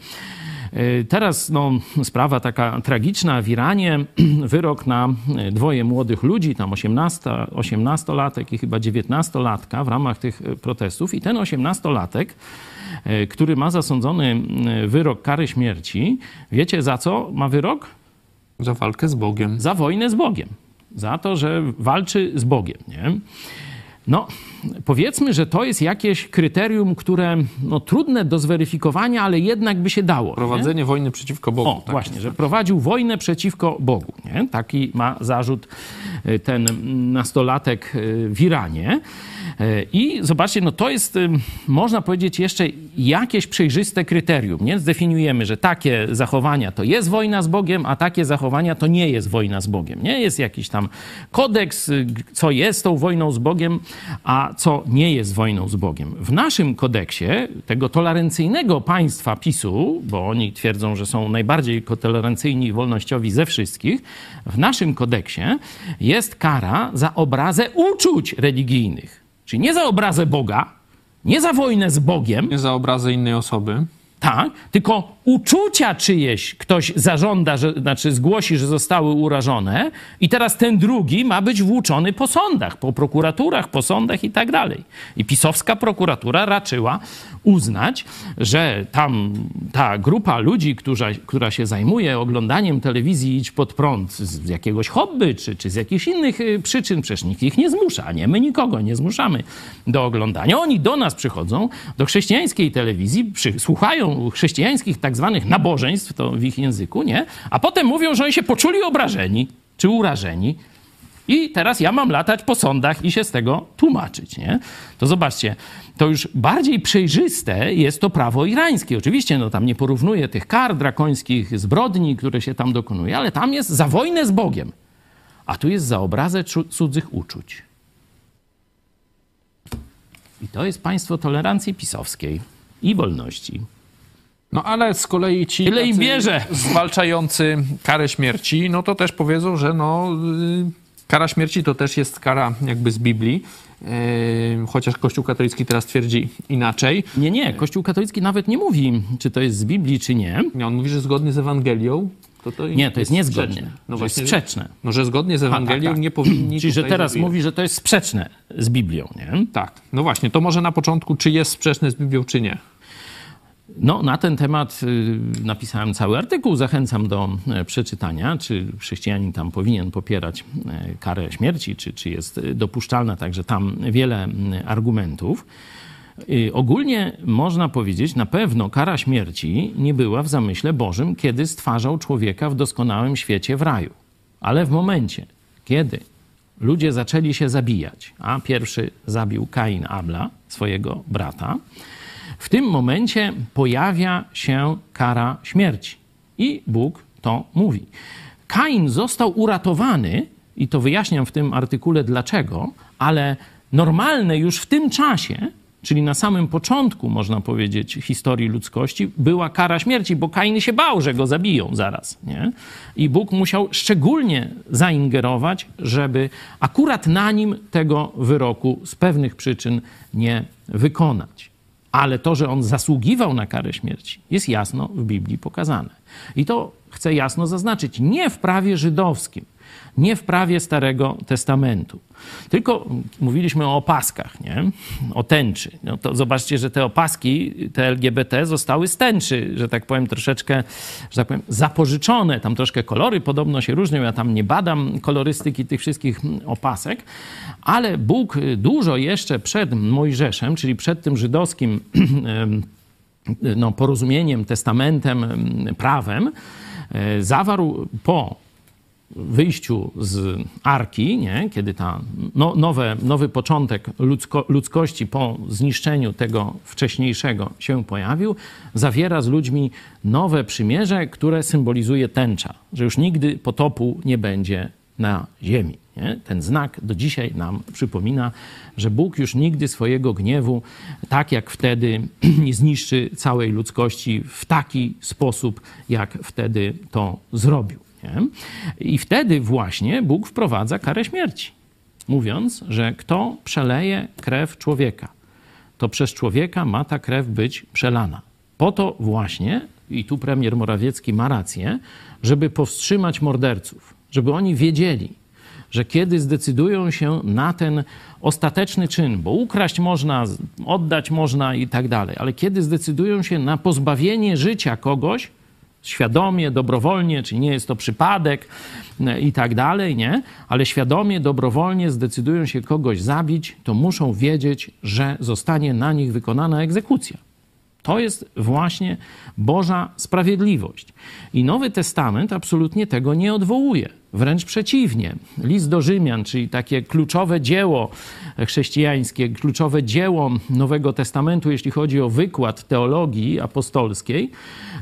Y, Teraz no, sprawa taka tragiczna w Iranie. Wyrok na y, dwoje młodych ludzi, tam 18, 18-latek i chyba 19-latka w ramach tych y, protestów. I ten 18-latek, y, który ma zasądzony wyrok kary śmierci, wiecie za co ma wyrok? Za walkę z Bogiem. Za wojnę z Bogiem. Za to, że walczy z Bogiem. Nie? No, powiedzmy, że to jest jakieś kryterium, które no, trudne do zweryfikowania, ale jednak by się dało. nie? Prowadzenie wojny przeciwko Bogu. O, tak właśnie, jest. że prowadził wojnę przeciwko Bogu. Nie? Taki ma zarzut y, ten nastolatek y, w Iranie. Y, I zobaczcie, no to jest, można powiedzieć, jeszcze jakieś przejrzyste kryterium. Nie? Zdefiniujemy, że takie zachowania to jest wojna z Bogiem, a takie zachowania to nie jest wojna z Bogiem. Nie jest jakiś tam kodeks, y, co jest tą wojną z Bogiem, a co nie jest wojną z Bogiem. W naszym kodeksie tego tolerancyjnego państwa PiSu, bo oni twierdzą, że są najbardziej tolerancyjni i wolnościowi ze wszystkich, w naszym kodeksie jest kara za obrazę uczuć religijnych. Czyli nie za obrazę Boga, nie za wojnę z Bogiem, Nie za obrazy innej osoby. tak, tylko uczucia czyjeś ktoś zażąda, że, znaczy zgłosi, że zostały urażone i teraz ten drugi ma być włóczony po sądach, po prokuraturach, po sądach i tak dalej. I pisowska prokuratura raczyła uznać, że tam ta grupa ludzi, która, która się zajmuje oglądaniem telewizji Idź Pod Prąd z jakiegoś hobby czy, czy z jakichś innych y, przyczyn, przecież nikt ich nie zmusza, nie? My nikogo nie zmuszamy do oglądania. Oni do nas przychodzą, do chrześcijańskiej telewizji, przy, słuchają chrześcijańskich tak zwanych nabożeństw, to w ich języku, nie? A potem mówią, że oni się poczuli obrażeni czy urażeni. I teraz ja mam latać po sądach i się z tego tłumaczyć, nie? To zobaczcie, to już bardziej przejrzyste jest to prawo irańskie. Oczywiście, no tam nie porównuję tych kar drakońskich, zbrodni, które się tam dokonuje, ale tam jest za wojnę z Bogiem. A tu jest za obrazę cudzych uczuć. I to jest państwo tolerancji pisowskiej i wolności. No ale z kolei ci Tyle im bierze. zwalczający karę śmierci, no to też powiedzą, że no, y, kara śmierci to też jest kara jakby z Biblii, y, chociaż Kościół katolicki teraz twierdzi inaczej. Nie, nie, Kościół katolicki nawet nie mówi, czy to jest z Biblii, czy nie. Nie, on mówi, że zgodnie z Ewangelią, to to Nie, to jest niezgodnie. sprzeczne. No że jest właśnie, sprzeczne. No, że zgodnie z Ewangelią tak, tak. nie powinni Czyli, że teraz zabijać. mówi, że to jest sprzeczne z Biblią, nie? Tak, no właśnie, to może na początku, czy jest sprzeczne z Biblią, czy nie. No, na ten temat y, napisałem cały artykuł, zachęcam do e, przeczytania, czy chrześcijanin tam powinien popierać e, karę śmierci, czy, czy jest dopuszczalna, także tam wiele argumentów. Y, Ogólnie można powiedzieć, na pewno kara śmierci nie była w zamyśle Bożym, kiedy stwarzał człowieka w doskonałym świecie w raju. Ale w momencie, kiedy ludzie zaczęli się zabijać, a pierwszy zabił Kain Abla, swojego brata, w tym momencie pojawia się kara śmierci. I Bóg to mówi. Kain został uratowany, i to wyjaśniam w tym artykule dlaczego, ale normalne już w tym czasie, czyli na samym początku, można powiedzieć, historii ludzkości, była kara śmierci, bo Kain się bał, że go zabiją zaraz. Nie? I Bóg musiał szczególnie zaingerować, żeby akurat na nim tego wyroku z pewnych przyczyn nie wykonać. Ale to, że on zasługiwał na karę śmierci, jest jasno w Biblii pokazane. I to chcę jasno zaznaczyć, nie w prawie żydowskim, nie w prawie Starego Testamentu. Tylko mówiliśmy o opaskach, nie? o tęczy. No to zobaczcie, że te opaski, te LGBT zostały z tęczy, że tak powiem, troszeczkę, że tak powiem, zapożyczone. Tam troszkę kolory podobno się różnią. Ja tam nie badam kolorystyki tych wszystkich opasek, ale Bóg dużo jeszcze przed Mojżeszem, czyli przed tym żydowskim no, porozumieniem, testamentem, em, prawem, e, zawarł po wyjściu z arki, nie? kiedy ta no, nowe, nowy początek ludzko, ludzkości po zniszczeniu tego wcześniejszego się pojawił, zawiera z ludźmi nowe przymierze, które symbolizuje tęcza, że już nigdy potopu nie będzie na ziemi. Nie? Ten znak do dzisiaj nam przypomina, że Bóg już nigdy swojego gniewu, tak jak wtedy, nie zniszczy całej ludzkości w taki sposób, jak wtedy to zrobił. Nie? I wtedy właśnie Bóg wprowadza karę śmierci, mówiąc, że kto przeleje krew człowieka, to przez człowieka ma ta krew być przelana. Po to właśnie, i tu premier Morawiecki ma rację, żeby powstrzymać morderców, żeby oni wiedzieli, że kiedy zdecydują się na ten ostateczny czyn, bo ukraść można, oddać można i tak dalej, ale kiedy zdecydują się na pozbawienie życia kogoś, świadomie, dobrowolnie, czy nie jest to przypadek e, i tak dalej, nie? Ale świadomie, dobrowolnie zdecydują się kogoś zabić, to muszą wiedzieć, że zostanie na nich wykonana egzekucja. To jest właśnie Boża sprawiedliwość. I Nowy Testament absolutnie tego nie odwołuje. Wręcz przeciwnie. List do Rzymian, czyli takie kluczowe dzieło chrześcijańskie, kluczowe dzieło Nowego Testamentu, jeśli chodzi o wykład teologii apostolskiej,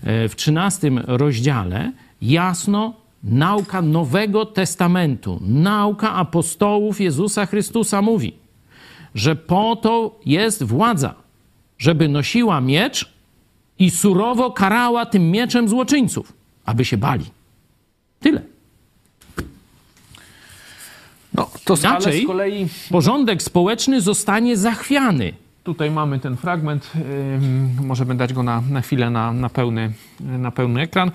e, w 13 rozdziale jasno nauka Nowego Testamentu, nauka apostołów Jezusa Chrystusa mówi, że po to jest władza żeby nosiła miecz i surowo karała tym mieczem złoczyńców, aby się bali. Tyle. No, to Inaczej z kolei porządek społeczny zostanie zachwiany. tutaj mamy ten fragment. ym, możemy dać go na, na chwilę na, na, pełny, na pełny ekran.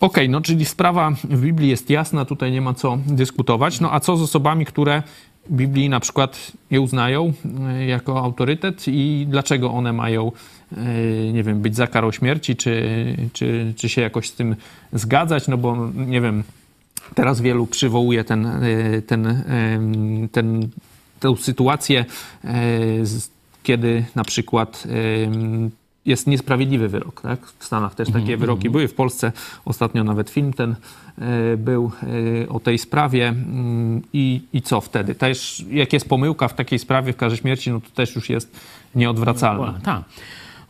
Okej, no czyli sprawa w Biblii jest jasna, tutaj nie ma co dyskutować. No a co z osobami, które Biblii na przykład nie uznają y, jako autorytet? I dlaczego one mają, y, nie wiem, być za karą śmierci, czy, czy, czy się jakoś z tym zgadzać, no bo nie wiem, teraz wielu przywołuje ten, y, ten, ten, tę sytuację, kiedy na przykład jest niesprawiedliwy wyrok. Tak? W Stanach też takie wyroki były, w Polsce ostatnio nawet film ten y, był y, o tej sprawie Mm, i, i co wtedy? Też jak jest pomyłka w takiej sprawie w karze śmierci, no to też już jest nieodwracalne. Tak.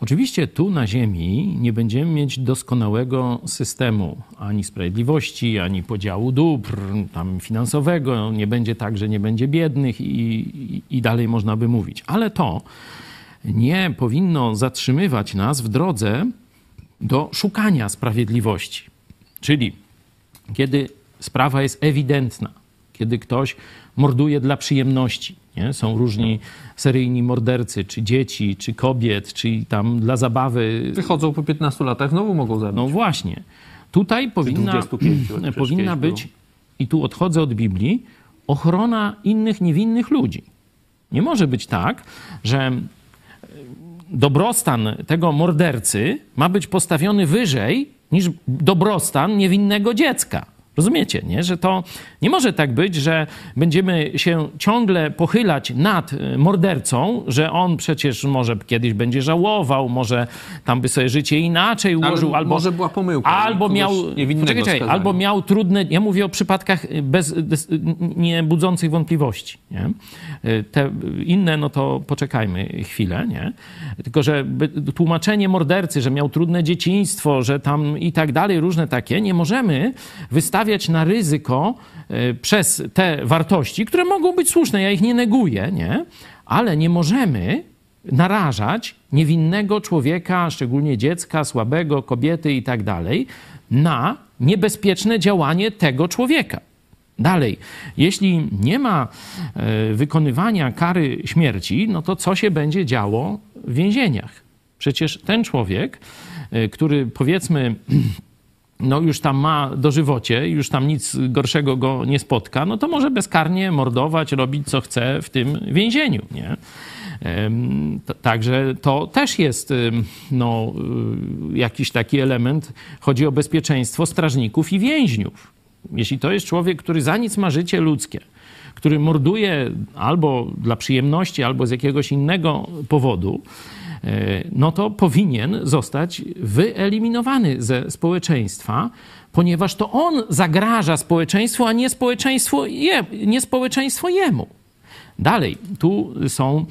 Oczywiście tu na Ziemi nie będziemy mieć doskonałego systemu ani sprawiedliwości, ani podziału dóbr tam finansowego. Nie będzie tak, że nie będzie biednych i, i, i dalej można by mówić. Ale to nie powinno zatrzymywać nas w drodze do szukania sprawiedliwości. Czyli kiedy sprawa jest ewidentna, kiedy ktoś morduje dla przyjemności, nie? są różni seryjni mordercy, czy dzieci, czy kobiet, czy tam dla zabawy. Wychodzą po 15 latach, znowu mogą zabić. No właśnie. Tutaj powinna, 25, przecież powinna być, i tu odchodzę od Biblii, ochrona innych niewinnych ludzi. Nie może być tak, że dobrostan tego mordercy ma być postawiony wyżej niż dobrostan niewinnego dziecka. Rozumiecie, nie? że to nie może tak być, że będziemy się ciągle pochylać nad y, mordercą, że on przecież może kiedyś będzie żałował, może tam by sobie życie inaczej ułożył, Ale albo może była pomyłka albo miał poczekaj, czekaj, albo miał trudne, ja mówię o przypadkach bez, bez, nie budzących wątpliwości. Nie? Te inne, no to poczekajmy chwilę, nie? Tylko, że tłumaczenie mordercy, że miał trudne dzieciństwo, że tam i tak dalej, różne takie, nie możemy wystawiać na ryzyko e, przez te wartości, które mogą być słuszne, ja ich nie neguję, nie? Ale nie możemy narażać niewinnego człowieka, szczególnie dziecka, słabego, kobiety i tak dalej, na niebezpieczne działanie tego człowieka. Dalej, jeśli nie ma e, wykonywania kary śmierci, no to co się będzie działo w więzieniach? Przecież ten człowiek, e, który powiedzmy no już tam ma dożywocie, już tam nic gorszego go nie spotka, no to może bezkarnie mordować, robić co chce w tym więzieniu, nie? Także to też jest no, y, jakiś taki element. Chodzi o bezpieczeństwo strażników i więźniów. Jeśli to jest człowiek, który za nic ma życie ludzkie, który morduje albo dla przyjemności, albo z jakiegoś innego powodu, no to powinien zostać wyeliminowany ze społeczeństwa, ponieważ to on zagraża społeczeństwu, a nie społeczeństwo, je, nie społeczeństwo jemu. Dalej, tu są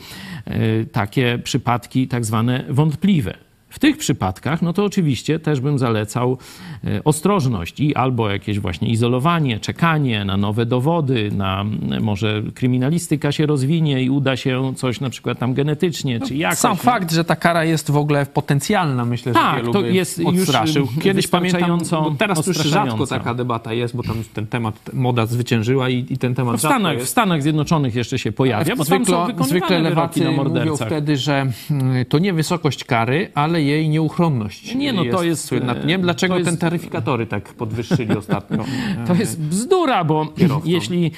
e, takie przypadki tak zwane wątpliwe. W tych przypadkach, no to oczywiście też bym zalecał e, ostrożność i albo jakieś właśnie izolowanie, czekanie na nowe dowody, na m, może kryminalistyka się rozwinie i uda się coś na przykład tam genetycznie, czy jakoś. Sam nie? fakt, że ta kara jest w ogóle potencjalna, myślę, że Tak, wielu to jest już, odstraszył. Kiedyś pamiętam, teraz już rzadko taka debata jest, bo tam ten temat, moda zwyciężyła i, i ten temat No w, Stanach, w. Stanach Zjednoczonych jeszcze się pojawia, bo tam są zwykle, zwykle lewacy na mówią mordercach. wtedy, że mm, to nie wysokość kary, ale jej nieuchronność. Nie, no to jest, słynna. e, Nie wiem, dlaczego jest- ten taryfikatory tak podwyższyli ostatnio. To jest bzdura, bo Kierowcom. jeśli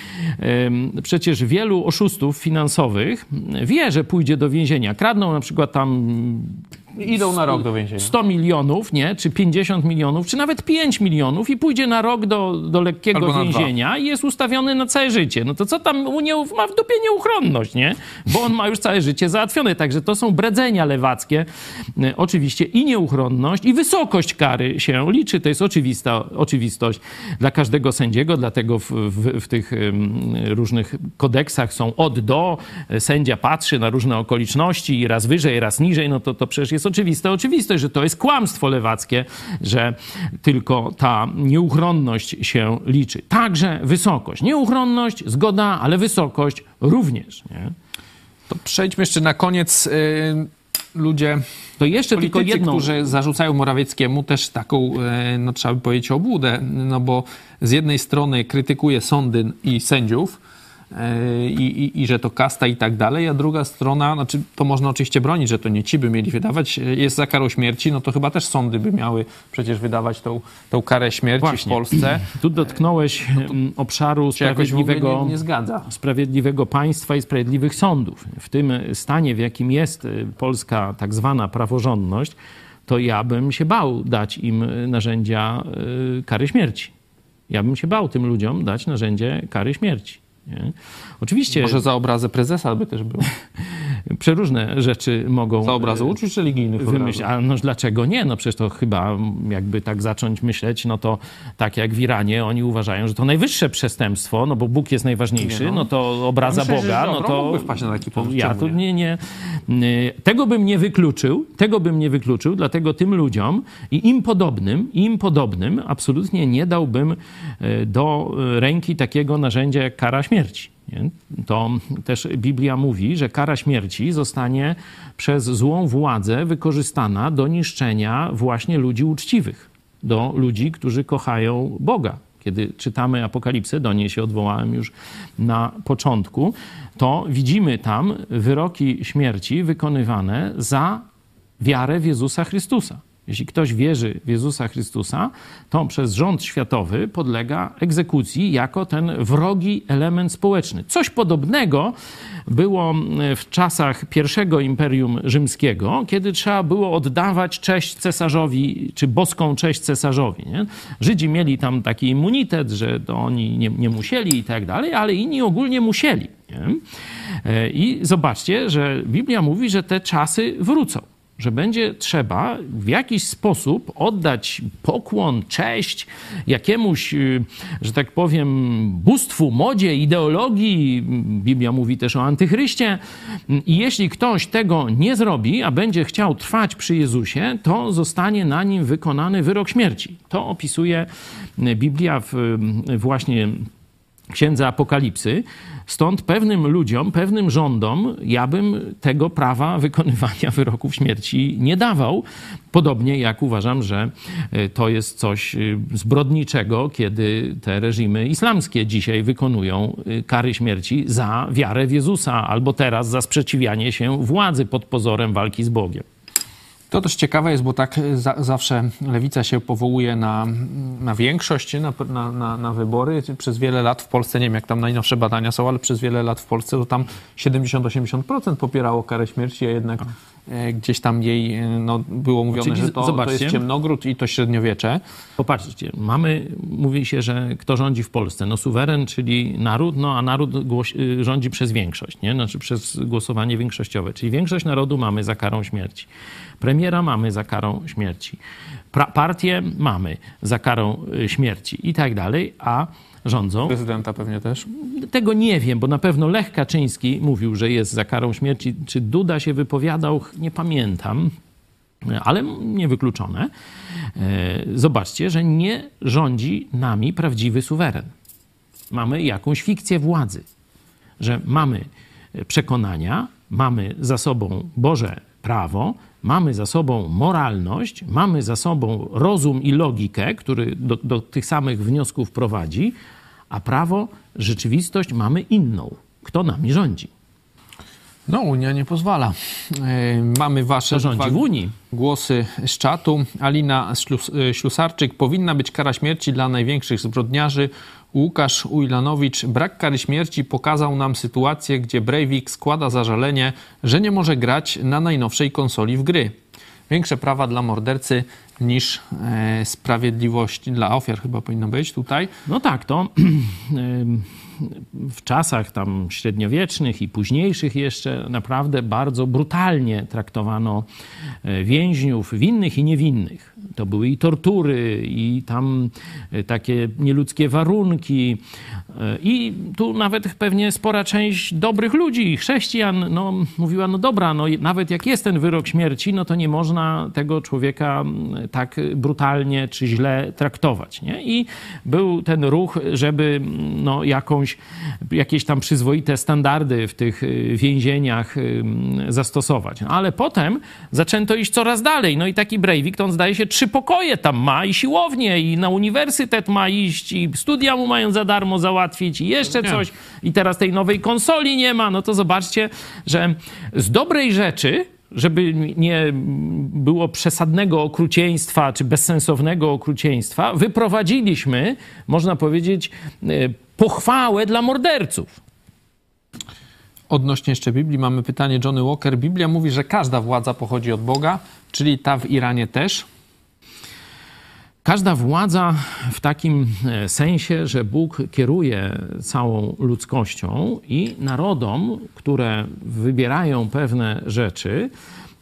przecież wielu oszustów finansowych wie, że pójdzie do więzienia, kradną na przykład tam Idą na rok do więzienia. 100 milionów, nie? czy 50 milionów, czy nawet 5 milionów i pójdzie na rok do, do lekkiego więzienia i jest ustawiony na całe życie. No to co tam u nie, ma w dupie nieuchronność, nie? Bo on ma już całe życie załatwione. Także to są bredzenia lewackie. E, Oczywiście i nieuchronność, i wysokość kary się liczy. To jest oczywista oczywistość dla każdego sędziego, dlatego w, w, w tych różnych kodeksach są od do. Sędzia patrzy na różne okoliczności i raz wyżej, raz niżej. No to, to przecież jest oczywiste oczywistość, że to jest kłamstwo lewackie, że tylko ta nieuchronność się liczy. Także wysokość. Nieuchronność, zgoda, ale wysokość również. Nie? To przejdźmy jeszcze na koniec. y, ludzie, To jeszcze tylko politycy, jedną... którzy zarzucają Morawieckiemu też taką, y, no trzeba by powiedzieć, obłudę, no bo z jednej strony krytykuje sądy i sędziów, i, i, i że to kasta i tak dalej, a druga strona, znaczy to można oczywiście bronić, że to nie ci by mieli wydawać, y, jest za karą śmierci, no to chyba też sądy by miały przecież wydawać tą, tą karę śmierci Właśnie. w Polsce. Tu dotknąłeś obszaru jakoś w ogóle sprawiedliwego, nie, nie sprawiedliwego państwa i sprawiedliwych sądów. W tym stanie, w jakim jest polska tak zwana praworządność, to ja bym się bał dać im narzędzia kary śmierci. Ja bym się bał tym ludziom dać narzędzie kary śmierci. Nie? Oczywiście Może za obrazę prezesa by też było. przeróżne rzeczy mogą Za obrazę y, uczuć religijnych. wymyślić. A no dlaczego nie? No przecież to chyba jakby tak zacząć myśleć, no to tak jak w Iranie oni uważają, że to najwyższe przestępstwo, no bo Bóg jest najważniejszy, Nie, no. no. to obraza Myślę, Boga, no to... mógłby wpaść na taki pomysł, Ja to nie? nie, y, Tego bym nie wykluczył, tego bym nie wykluczył, dlatego tym ludziom i im podobnym, im podobnym absolutnie nie dałbym y, do y, ręki takiego narzędzia jak kara śmierci. To też Biblia mówi, że kara śmierci zostanie przez złą władzę wykorzystana do niszczenia właśnie ludzi uczciwych, do ludzi, którzy kochają Boga. Kiedy czytamy Apokalipsę, do niej się odwołałem już na początku, to widzimy tam wyroki śmierci wykonywane za wiarę w Jezusa Chrystusa. Jeśli ktoś wierzy w Jezusa Chrystusa, to przez rząd światowy podlega egzekucji jako ten wrogi element społeczny. Coś podobnego było w czasach pierwszego Imperium Rzymskiego, kiedy trzeba było oddawać cześć cesarzowi, czy boską cześć cesarzowi. Nie? Żydzi mieli tam taki immunitet, że to oni nie, nie musieli i tak dalej, ale inni ogólnie musieli. Nie? E, I zobaczcie, że Biblia mówi, że te czasy wrócą że będzie trzeba w jakiś sposób oddać pokłon, cześć jakiemuś, y, że tak powiem, bóstwu, modzie, ideologii. Biblia mówi też o antychryście. I jeśli ktoś tego nie zrobi, a będzie chciał trwać przy Jezusie, to zostanie na nim wykonany wyrok śmierci. To opisuje Biblia w właśnie księdze Apokalipsy. Stąd pewnym ludziom, pewnym rządom, ja bym tego prawa wykonywania wyroków śmierci nie dawał. Podobnie jak uważam, że e, to jest coś e, zbrodniczego, kiedy te reżimy islamskie dzisiaj wykonują e, kary śmierci za wiarę w Jezusa, albo teraz za sprzeciwianie się władzy pod pozorem walki z Bogiem. To też ciekawe jest, bo tak za, zawsze lewica się powołuje na, na większość, na, na, na, wybory. Przez wiele lat w Polsce, nie wiem jak tam najnowsze badania są, ale przez wiele lat w Polsce to tam 70-80% popierało karę śmierci, a jednak e, gdzieś tam jej e, no, było mówione, Czyli że to, to jest ciemnogród i to średniowiecze. Popatrzcie, mamy, mówi się, że kto rządzi w Polsce? No suweren, czyli naród, no a naród y, rządzi przez większość, nie? Znaczy przez głosowanie większościowe. Czyli większość narodu mamy za karą śmierci. Premiera mamy za karą śmierci. Pra partię mamy za karą y, śmierci i tak dalej, a rządzą. Prezydenta pewnie też? Tego nie wiem, bo na pewno Lech Kaczyński mówił, że jest za karą śmierci. Czy Duda się wypowiadał? Nie pamiętam, ale niewykluczone. E, zobaczcie, że nie rządzi nami prawdziwy suweren. Mamy jakąś fikcję władzy, że mamy przekonania, mamy za sobą Boże prawo, mamy za sobą moralność, mamy za sobą rozum i logikę, który do, do tych samych wniosków prowadzi, a prawo, rzeczywistość mamy inną. Kto nami rządzi? No, Unia nie pozwala. E, mamy wasze rządzi w Unii. głosy z czatu. Alina e, Ślusarczyk. Powinna być kara śmierci dla największych zbrodniarzy. Łukasz Ujlanowicz. Brak kary śmierci pokazał nam sytuację, gdzie Breivik składa zażalenie, że nie może grać na najnowszej konsoli w gry. Większe prawa dla mordercy niż e, sprawiedliwość dla ofiar chyba powinno być tutaj. No tak, to w czasach tam średniowiecznych i późniejszych jeszcze naprawdę bardzo brutalnie traktowano e, więźniów winnych i niewinnych. To były i tortury, i tam e, takie nieludzkie warunki. E, I tu nawet pewnie spora część dobrych ludzi, chrześcijan, no, mówiła, no dobra, no, nawet jak jest ten wyrok śmierci, no to nie można tego człowieka tak brutalnie czy źle traktować. Nie? I był ten ruch, żeby no, jakąś, jakieś tam przyzwoite standardy w tych y, więzieniach zastosować. No, ale potem zaczęto iść coraz dalej. No i taki Breivik, to on zdaje się trzy pokoje tam ma i siłownię i na uniwersytet ma iść i studia mu mają za darmo załatwić i jeszcze coś. I teraz tej nowej konsoli nie ma. No to zobaczcie, że z dobrej rzeczy żeby nie było przesadnego okrucieństwa czy bezsensownego okrucieństwa, wyprowadziliśmy, można powiedzieć, e, pochwałę dla morderców. Odnośnie jeszcze Biblii mamy pytanie Johnny Walker. Biblia mówi, że każda władza pochodzi od Boga, czyli ta w Iranie też. Każda władza w takim e, sensie, że Bóg kieruje całą ludzkością i narodom, które wybierają pewne rzeczy,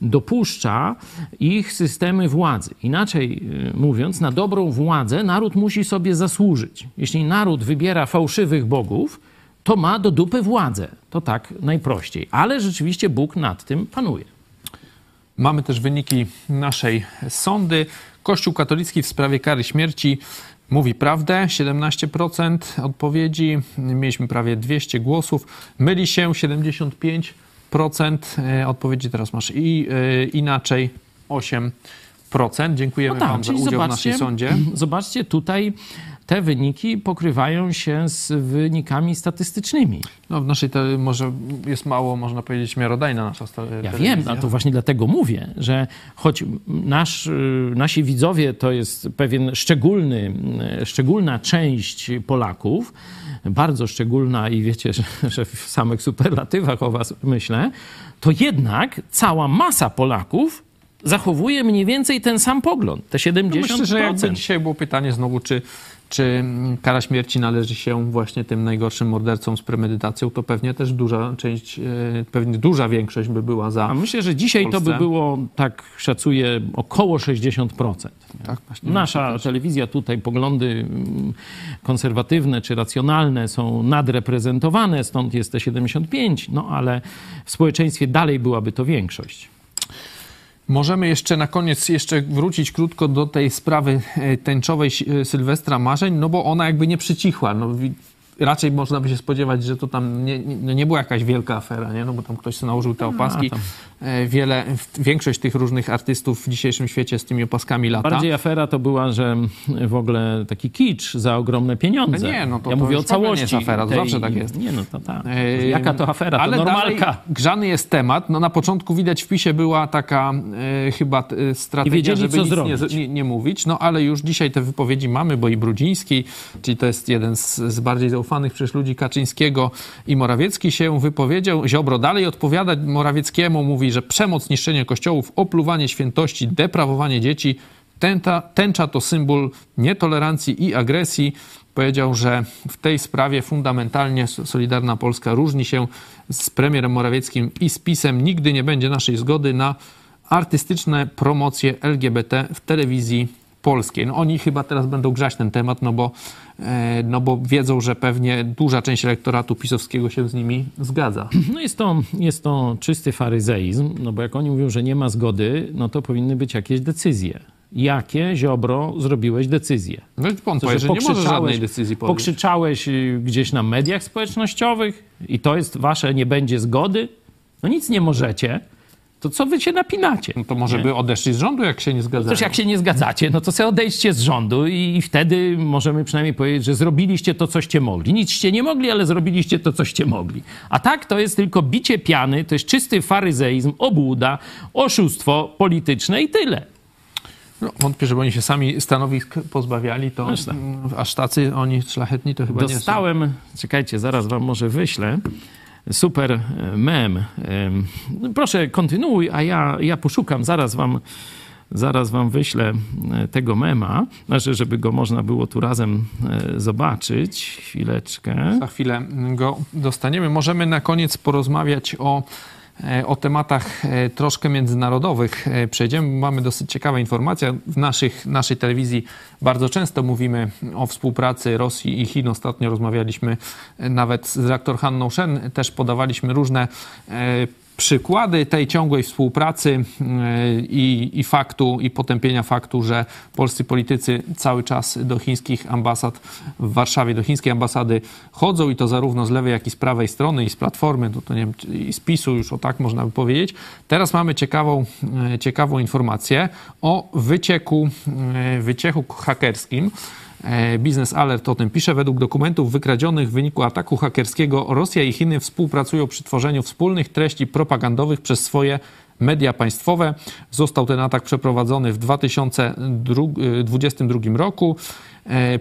dopuszcza ich systemy władzy. Inaczej e, mówiąc, na dobrą władzę naród musi sobie zasłużyć. Jeśli naród wybiera fałszywych bogów, to ma do dupy władzę. To tak najprościej. Ale rzeczywiście Bóg nad tym panuje. Mamy też wyniki naszej sądy. Kościół katolicki w sprawie kary śmierci mówi prawdę, 17% odpowiedzi, mieliśmy prawie 200 głosów, myli się 75% e, odpowiedzi, teraz masz i e, inaczej 8%. Dziękujemy no tak, Wam za udział w naszej sądzie. Zobaczcie, tutaj te wyniki pokrywają się z wynikami statystycznymi. No w naszej te, może jest mało, można powiedzieć, miarodajna nasza sta- Ja telewizja. wiem, a to właśnie dlatego mówię, że choć nasz, nasi widzowie to jest pewien szczególny, szczególna część Polaków, bardzo szczególna i wiecie, że, że w samych superlatywach o was myślę, to jednak cała masa Polaków zachowuje mniej więcej ten sam pogląd, te 70%. No myślę, że jakby dzisiaj było pytanie znowu, czy, czy kara śmierci należy się właśnie tym najgorszym mordercom z premedytacją, to pewnie też duża część, e, pewnie duża większość by była za. A myślę, że dzisiaj to by było, tak szacuję, około 60%. Tak, właśnie. Nasza telewizja tutaj, poglądy mm, konserwatywne czy racjonalne są nadreprezentowane, stąd jest te 75, no ale w społeczeństwie dalej byłaby to większość. Możemy jeszcze na koniec jeszcze wrócić krótko do tej sprawy e, tęczowej e, Sylwestra Marzeń, no bo ona jakby nie przycichła. No, raczej można by się spodziewać, że to tam nie, nie, no nie była jakaś wielka afera, nie? no bo tam ktoś sobie nałożył te opaski. tam. E, Wiele, większość tych różnych artystów w dzisiejszym świecie z tymi opaskami lata. Bardziej afera to była, że w ogóle taki kicz za ogromne pieniądze. No nie, no to- ja to mówię o ogóle nie całości. jest afera, to zawsze tak jest. Nie, no to tak. E, Jaka to afera? To Ale normalka. dalej grzany jest temat. No na początku widać w PiSie była taka e, chyba strategia, wiedzieli, żeby co nic nie, zrobić. nie, nie mówić. No ale już dzisiaj te wypowiedzi mamy, bo i Brudziński, czyli to jest jeden z, z bardziej zaufanych przecież ludzi Kaczyńskiego i Morawiecki się wypowiedział. Ziobro dalej odpowiada Morawieckiemu, mówi, że przemoc, niszczenie kościołów, opluwanie świętości, deprawowanie dzieci, tęta, tęcza to symbol nietolerancji i agresji. Powiedział, że w tej sprawie fundamentalnie Solidarna Polska różni się z premierem Morawieckim i z PiSem. Nigdy nie będzie naszej zgody na artystyczne promocje LGBT w telewizji polskiej. No oni chyba teraz będą grzać ten temat, no bo, e, no bo wiedzą, że pewnie duża część elektoratu pisowskiego się z nimi zgadza. No jest to, jest to czysty faryzeizm, no bo jak oni mówią, że nie ma zgody, no to powinny być jakieś decyzje. Jakie, Ziobro, zrobiłeś decyzje? No i To, powie, że nie może żadnej decyzji podjąć. Pokrzyczałeś y, gdzieś na mediach społecznościowych i to jest wasze nie będzie zgody? No nic nie możecie. To co wy się napinacie? No to może Nie? by odeszli z rządu, jak się nie zgadzają. Toż jak się nie zgadzacie, no to sobie odejdźcie z rządu i, i wtedy możemy przynajmniej powiedzieć, że zrobiliście to, coście mogli. Nicście nie mogli, ale zrobiliście to, coście mogli. A tak to jest tylko bicie piany, to jest czysty faryzeizm, obłuda, oszustwo polityczne i tyle. No, wątpię, żeby oni się sami stanowisk pozbawiali, to aż tacy oni szlachetni to chyba nie są. Dostałem, czekajcie, zaraz wam może wyślę, super e, mem. Em, no Proszę, kontynuuj, a ja, ja poszukam, zaraz wam, zaraz wam wyślę e, tego mema, znaczy, żeby go można było tu razem e, zobaczyć. Chwileczkę. Za chwilę go dostaniemy. Możemy na koniec porozmawiać o, e, o tematach e, troszkę międzynarodowych. E, Przejdziemy, mamy dosyć ciekawa informacja. W naszych, naszej telewizji bardzo często mówimy o współpracy Rosji i Chin. Ostatnio rozmawialiśmy e, nawet z redaktor Hanną Szen. Też podawaliśmy różne e, przykłady tej ciągłej współpracy yy, i, i faktu, i potępienia faktu, że polscy politycy cały czas do chińskich ambasad w Warszawie, do chińskiej ambasady chodzą i to zarówno z lewej, jak i z prawej strony i z Platformy, to, to nie wiem, i z PiSu już o tak można by powiedzieć. Teraz mamy ciekawą, yy, ciekawą informację o wycieku, yy, wycieku hakerskim. E, Business Alert o tym pisze. Według dokumentów wykradzionych w wyniku ataku hakerskiego Rosja i Chiny współpracują przy tworzeniu wspólnych treści propagandowych przez swoje media państwowe. Został ten atak przeprowadzony w 2022 roku e,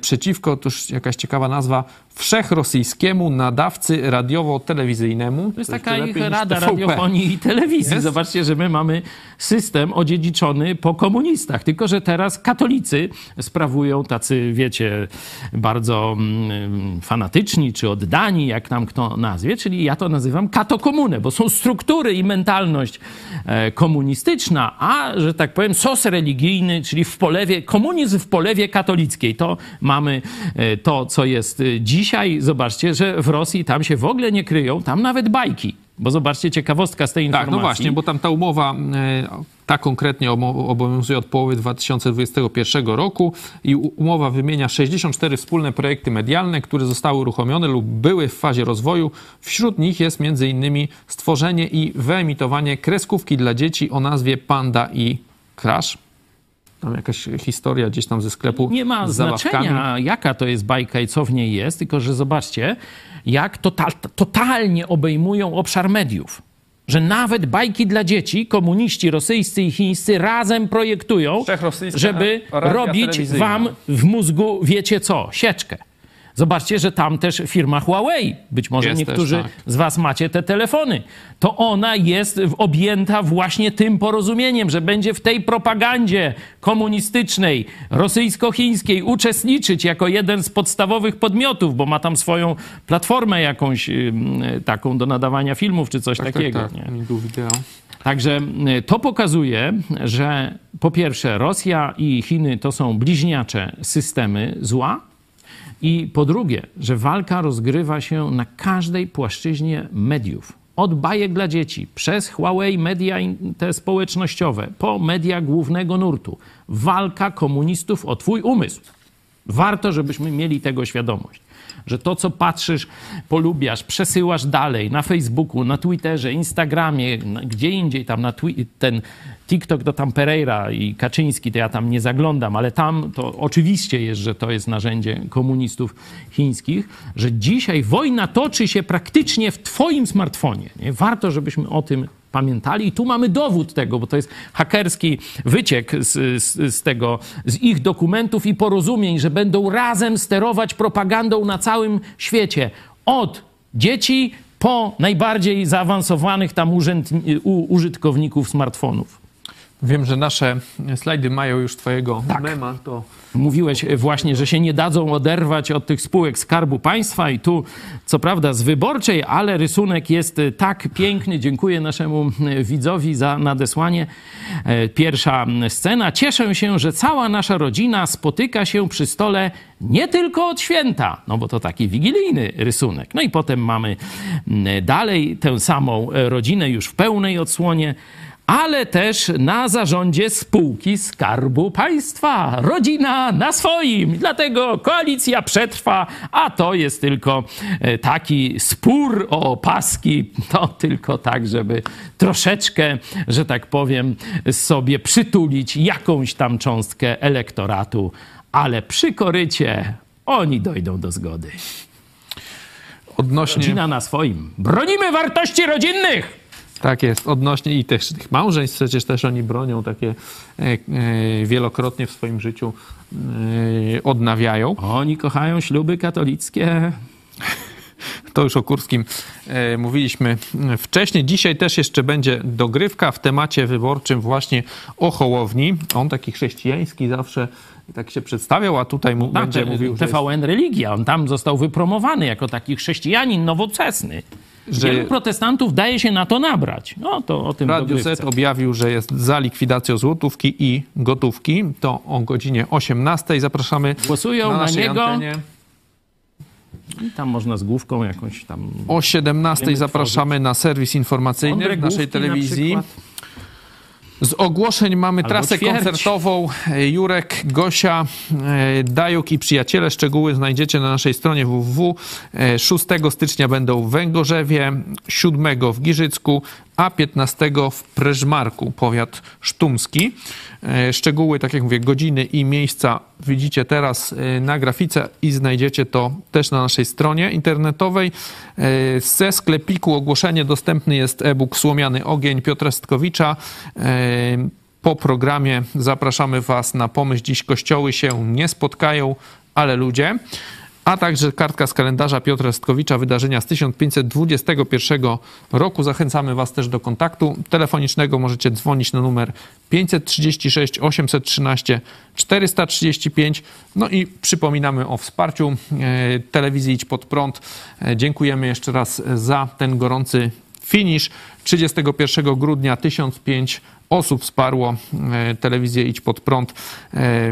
przeciwko, to już jakaś ciekawa nazwa, wszechrosyjskiemu nadawcy radiowo-telewizyjnemu. To jest taka ich rada radiofonii i telewizji. Jest? Zobaczcie, że my mamy system odziedziczony po komunistach, tylko że teraz katolicy sprawują tacy, wiecie, bardzo mm, fanatyczni czy oddani, jak nam kto nazwie, czyli ja to nazywam katokomunę, bo są struktury i mentalność e, komunistyczna, a, że tak powiem, sos religijny, czyli w polewie, komunizm w polewie katolickiej. To mamy e, to, co jest e, dzisiaj. Zobaczcie, że w Rosji tam się w ogóle nie kryją, tam nawet bajki. Bo zobaczcie, ciekawostka z tej Tak, informacji. no właśnie, bo tam ta umowa, e, ta konkretnie obowiązuje od połowy 2021 roku i umowa wymienia 64 wspólne projekty medialne, które zostały uruchomione lub były w fazie rozwoju. Wśród nich jest m.in. stworzenie i wyemitowanie kreskówki dla dzieci o nazwie Panda i Crash. Tam jakaś historia gdzieś tam ze sklepu Nie ma zabawkami. znaczenia, jaka to jest bajka i co w niej jest, tylko że zobaczcie, jak total, totalnie obejmują obszar mediów. Że nawet bajki dla dzieci komuniści rosyjscy i chińscy razem projektują, żeby robić telewizyjna. wam w mózgu, wiecie co, sieczkę. Zobaczcie, że tam też firma Huawei, być może Jest niektórzy też, tak. z was macie te telefony, to ona jest objęta właśnie tym porozumieniem, że będzie w tej propagandzie komunistycznej, rosyjsko-chińskiej uczestniczyć jako jeden z podstawowych podmiotów, bo ma tam swoją platformę jakąś ym, taką do nadawania filmów czy coś Tak, takiego. tak, tak. Nie? Było wideo. Także y, to pokazuje, że po pierwsze Rosja i Chiny to są bliźniacze systemy zła i po drugie, że walka rozgrywa się na każdej płaszczyźnie mediów. Od bajek dla dzieci, przez Huawei media te społecznościowe, po media głównego nurtu. Walka komunistów o twój umysł. Warto, żebyśmy mieli tego świadomość, że to, co patrzysz, polubiasz, przesyłasz dalej na Facebooku, na Twitterze, Instagramie, gdzie indziej tam na ten TikTok to tam Pereira i Kaczyński, to ja tam nie zaglądam, ale tam to oczywiście jest, że to jest narzędzie komunistów chińskich, że dzisiaj wojna toczy się praktycznie w twoim smartfonie. Nie? Warto, żebyśmy o tym pamiętali. I tu mamy dowód tego, bo to jest hakerski wyciek z, z, z tego, z ich dokumentów i porozumień, że będą razem sterować propagandą na całym świecie. Od dzieci po najbardziej zaawansowanych tam użytkowników smartfonów. Wiem, że nasze slajdy mają już twojego Tak. mema, to Mówiłeś właśnie, że się nie dadzą oderwać od tych spółek Skarbu Państwa i tu, co prawda z wyborczej, ale rysunek jest tak piękny. Dziękuję naszemu widzowi za nadesłanie. E, Pierwsza scena. Cieszę się, że cała nasza rodzina spotyka się przy stole nie tylko od święta, no bo to taki wigilijny rysunek. No i potem mamy dalej tę samą e, rodzinę już w pełnej odsłonie ale też na zarządzie spółki Skarbu Państwa. Rodzina na swoim. Dlatego koalicja przetrwa, a to jest tylko e, taki spór o paski. To tylko tak, żeby troszeczkę, że tak powiem, sobie przytulić jakąś tam cząstkę elektoratu. Ale przy korycie oni dojdą do zgody. odnośnie... Rodzina na swoim. Bronimy wartości rodzinnych! Tak jest, odnośnie i też tych małżeństw przecież też oni bronią takie e, e, wielokrotnie w swoim życiu e, odnawiają. Oni kochają śluby katolickie. To już o Kurskim mówiliśmy wcześniej. Dzisiaj też jeszcze będzie dogrywka w temacie wyborczym właśnie o Hołowni. On taki chrześcijański zawsze tak się przedstawiał, a tutaj mu, Tak, będzie te- mówił, że jest, TVN Religia. On tam został wypromowany jako taki chrześcijanin nowoczesny. Że- Wielu protestantów daje się na to nabrać. No to o tym Radio. Z objawił, że jest za likwidacją złotówki i gotówki. To o godzinie 18 zapraszamy Głosują na na niego. antenie. I tam można z główką jakąś tam... O 17 Będziemy zapraszamy na serwis informacyjny Mądre w naszej na telewizji. przykład. Z ogłoszeń mamy Albo trasę ćwierć. koncertową. E, Jurek, Gosia, e, Dajuk i przyjaciele. Szczegóły znajdziecie na naszej stronie www. E, 6 stycznia będą w Węgorzewie, 7 w Giżycku, a 15 w Preżmarku, powiat sztumski. E, Szczegóły, tak jak mówię, godziny i miejsca widzicie teraz e, na grafice i znajdziecie to też na naszej stronie internetowej. E, Ze sklepiku ogłoszenie dostępny jest e-book Słomiany Ogień Piotra Stkowicza. Po programie zapraszamy Was na pomyśl Dziś kościoły się nie spotkają, ale ludzie. A także kartka z kalendarza Piotra Stkowicza, wydarzenia z 1521 roku. Zachęcamy Was też do kontaktu telefonicznego. Możecie dzwonić na numer 536 813 435. No i przypominamy o wsparciu e, telewizji Idź Pod Prąd. E, Dziękujemy jeszcze raz za ten gorący finisz. 31 grudnia 1005 osób wsparło e, telewizję Idź Pod Prąd e,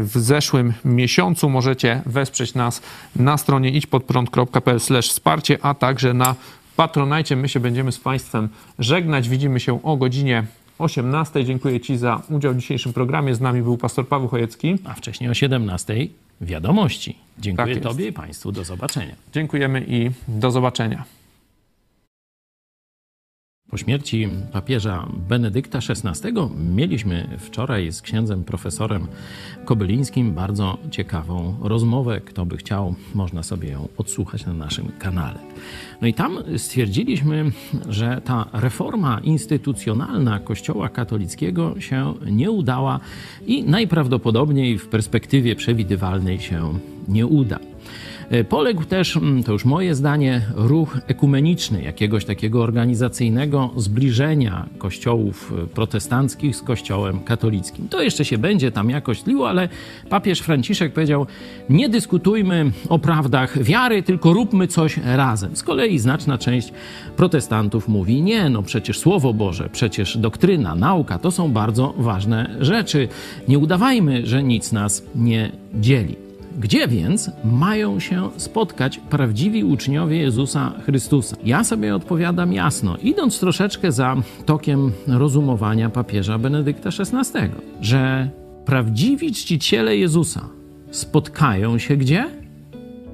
w zeszłym miesiącu. Możecie wesprzeć nas na stronie idźpodprąd.pl wsparcie, a także na Patronajcie. My się będziemy z Państwem żegnać. Widzimy się o godzinie 18. Dziękuję Ci za udział w dzisiejszym programie. Z nami był pastor Paweł Chojecki. A wcześniej o 17 wiadomości. Dziękuję Tak. Tobie i Państwu. Do zobaczenia. Dziękujemy i do zobaczenia. Po śmierci papieża Benedykta XVI mieliśmy wczoraj z księdzem profesorem Kobylińskim bardzo ciekawą rozmowę. Kto by chciał, można sobie ją odsłuchać na naszym kanale. No i tam stwierdziliśmy, że ta reforma instytucjonalna Kościoła katolickiego się nie udała i najprawdopodobniej w perspektywie przewidywalnej się nie uda. E, poległ też, mm, to już moje zdanie, ruch ekumeniczny, jakiegoś takiego organizacyjnego zbliżenia kościołów e, protestanckich z kościołem katolickim. To jeszcze się będzie tam jakoś tliło, ale papież Franciszek powiedział: Nie dyskutujmy o prawdach wiary, tylko róbmy coś razem. Z kolei znaczna część protestantów mówi: Nie, no przecież Słowo Boże, przecież doktryna, nauka to są bardzo ważne rzeczy. Nie udawajmy, że nic nas nie dzieli. Gdzie więc mają się spotkać prawdziwi uczniowie Jezusa Chrystusa? Ja sobie odpowiadam jasno, idąc troszeczkę za tokiem rozumowania papieża Benedykta XVI, że prawdziwi czciciele Jezusa spotkają się gdzie?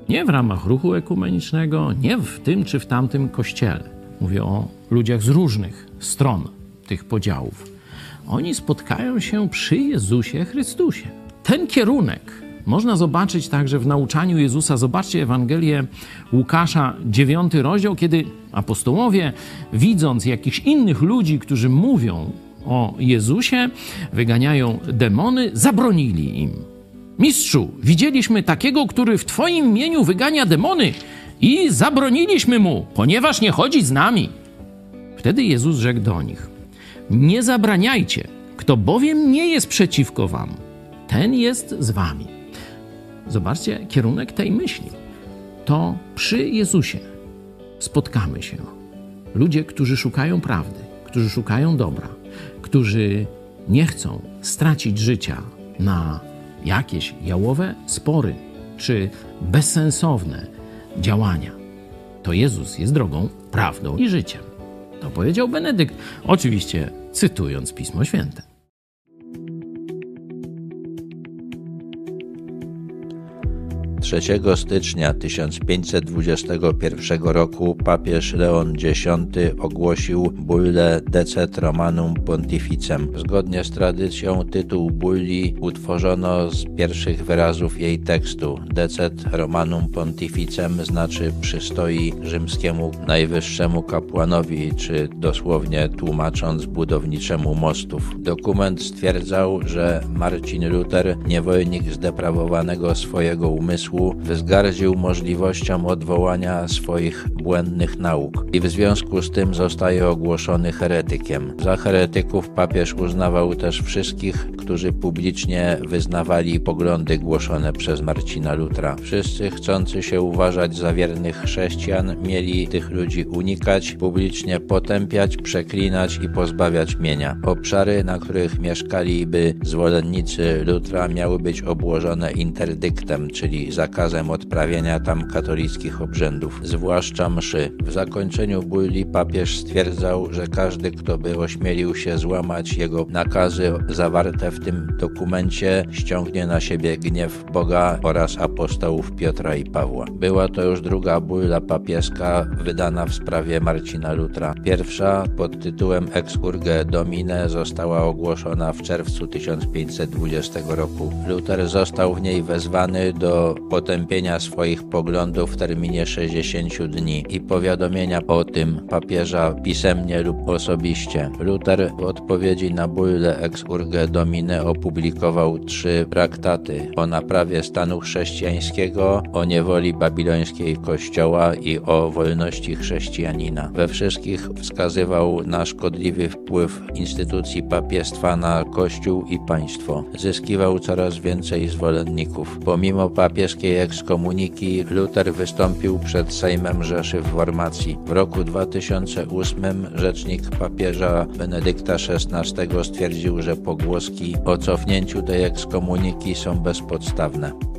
Nie w ramach ruchu ekumenicznego, nie w tym czy w tamtym kościele. Mówię o ludziach z różnych stron tych podziałów. Oni spotkają się przy Jezusie Chrystusie. Ten kierunek można zobaczyć także w nauczaniu Jezusa. Zobaczcie Ewangelię Łukasza, 9 rozdział, kiedy apostołowie, widząc jakichś innych ludzi, którzy mówią o Jezusie, wyganiają demony, zabronili im. Mistrzu, widzieliśmy takiego, który w Twoim imieniu wygania demony i zabroniliśmy mu, ponieważ nie chodzi z nami. Wtedy Jezus rzekł do nich: Nie zabraniajcie, kto bowiem nie jest przeciwko Wam, ten jest z Wami. Zobaczcie kierunek tej myśli. To przy Jezusie spotkamy się. Ludzie, którzy szukają prawdy, którzy szukają dobra, którzy nie chcą stracić życia na jakieś jałowe spory czy bezsensowne działania. To Jezus jest drogą, prawdą i życiem. To powiedział Benedykt, oczywiście cytując Pismo Święte. 3 stycznia 1521 roku papież Leon X ogłosił bullę Decet Romanum Pontificem. Zgodnie z tradycją tytuł bulli utworzono z pierwszych wyrazów jej tekstu. Decet Romanum Pontificem znaczy przystoi rzymskiemu najwyższemu kapłanowi, czy dosłownie tłumacząc budowniczemu mostów. Dokument stwierdzał, że Marcin Luther, niewolnik zdeprawowanego swojego umysłu, umysłu wzgardził możliwością odwołania swoich błędnych nauk i w związku z tym zostaje ogłoszony heretykiem. Za heretyków papież uznawał też wszystkich, którzy publicznie wyznawali poglądy głoszone przez Marcina Lutra. Wszyscy chcący się uważać za wiernych chrześcijan mieli tych ludzi unikać, publicznie potępiać, przeklinać i pozbawiać mienia. Obszary, na których mieszkaliby zwolennicy Lutra miały być obłożone interdyktem, czyli zakazem odprawienia tam katolickich obrzędów, zwłaszcza mszy. W zakończeniu bulli papież stwierdzał, że każdy, kto by ośmielił się złamać jego nakazy zawarte w tym dokumencie, ściągnie na siebie gniew Boga oraz apostołów Piotra i Pawła. Była to już druga bulla papieska wydana w sprawie Marcina Lutra. Pierwsza pod tytułem Ex Urge Domine została ogłoszona w czerwcu 1520 roku. Luther został w niej wezwany do potępienia swoich poglądów w terminie 60 dni i powiadomienia o tym papieża pisemnie lub osobiście. Luther w odpowiedzi na bullę Ex Urge Domine opublikował trzy traktaty o naprawie stanu chrześcijańskiego, o niewoli babilońskiej Kościoła i o wolności chrześcijanina. We wszystkich wskazywał na szkodliwy wpływ instytucji papiestwa na Kościół i państwo. Zyskiwał coraz więcej zwolenników. Pomimo papieskiej ekskomuniki Luther wystąpił przed Sejmem Rzeszy w Formacji. W roku 2008 rzecznik papieża Benedykta XVI stwierdził, że pogłoski o cofnięciu tej ekskomuniki są bezpodstawne.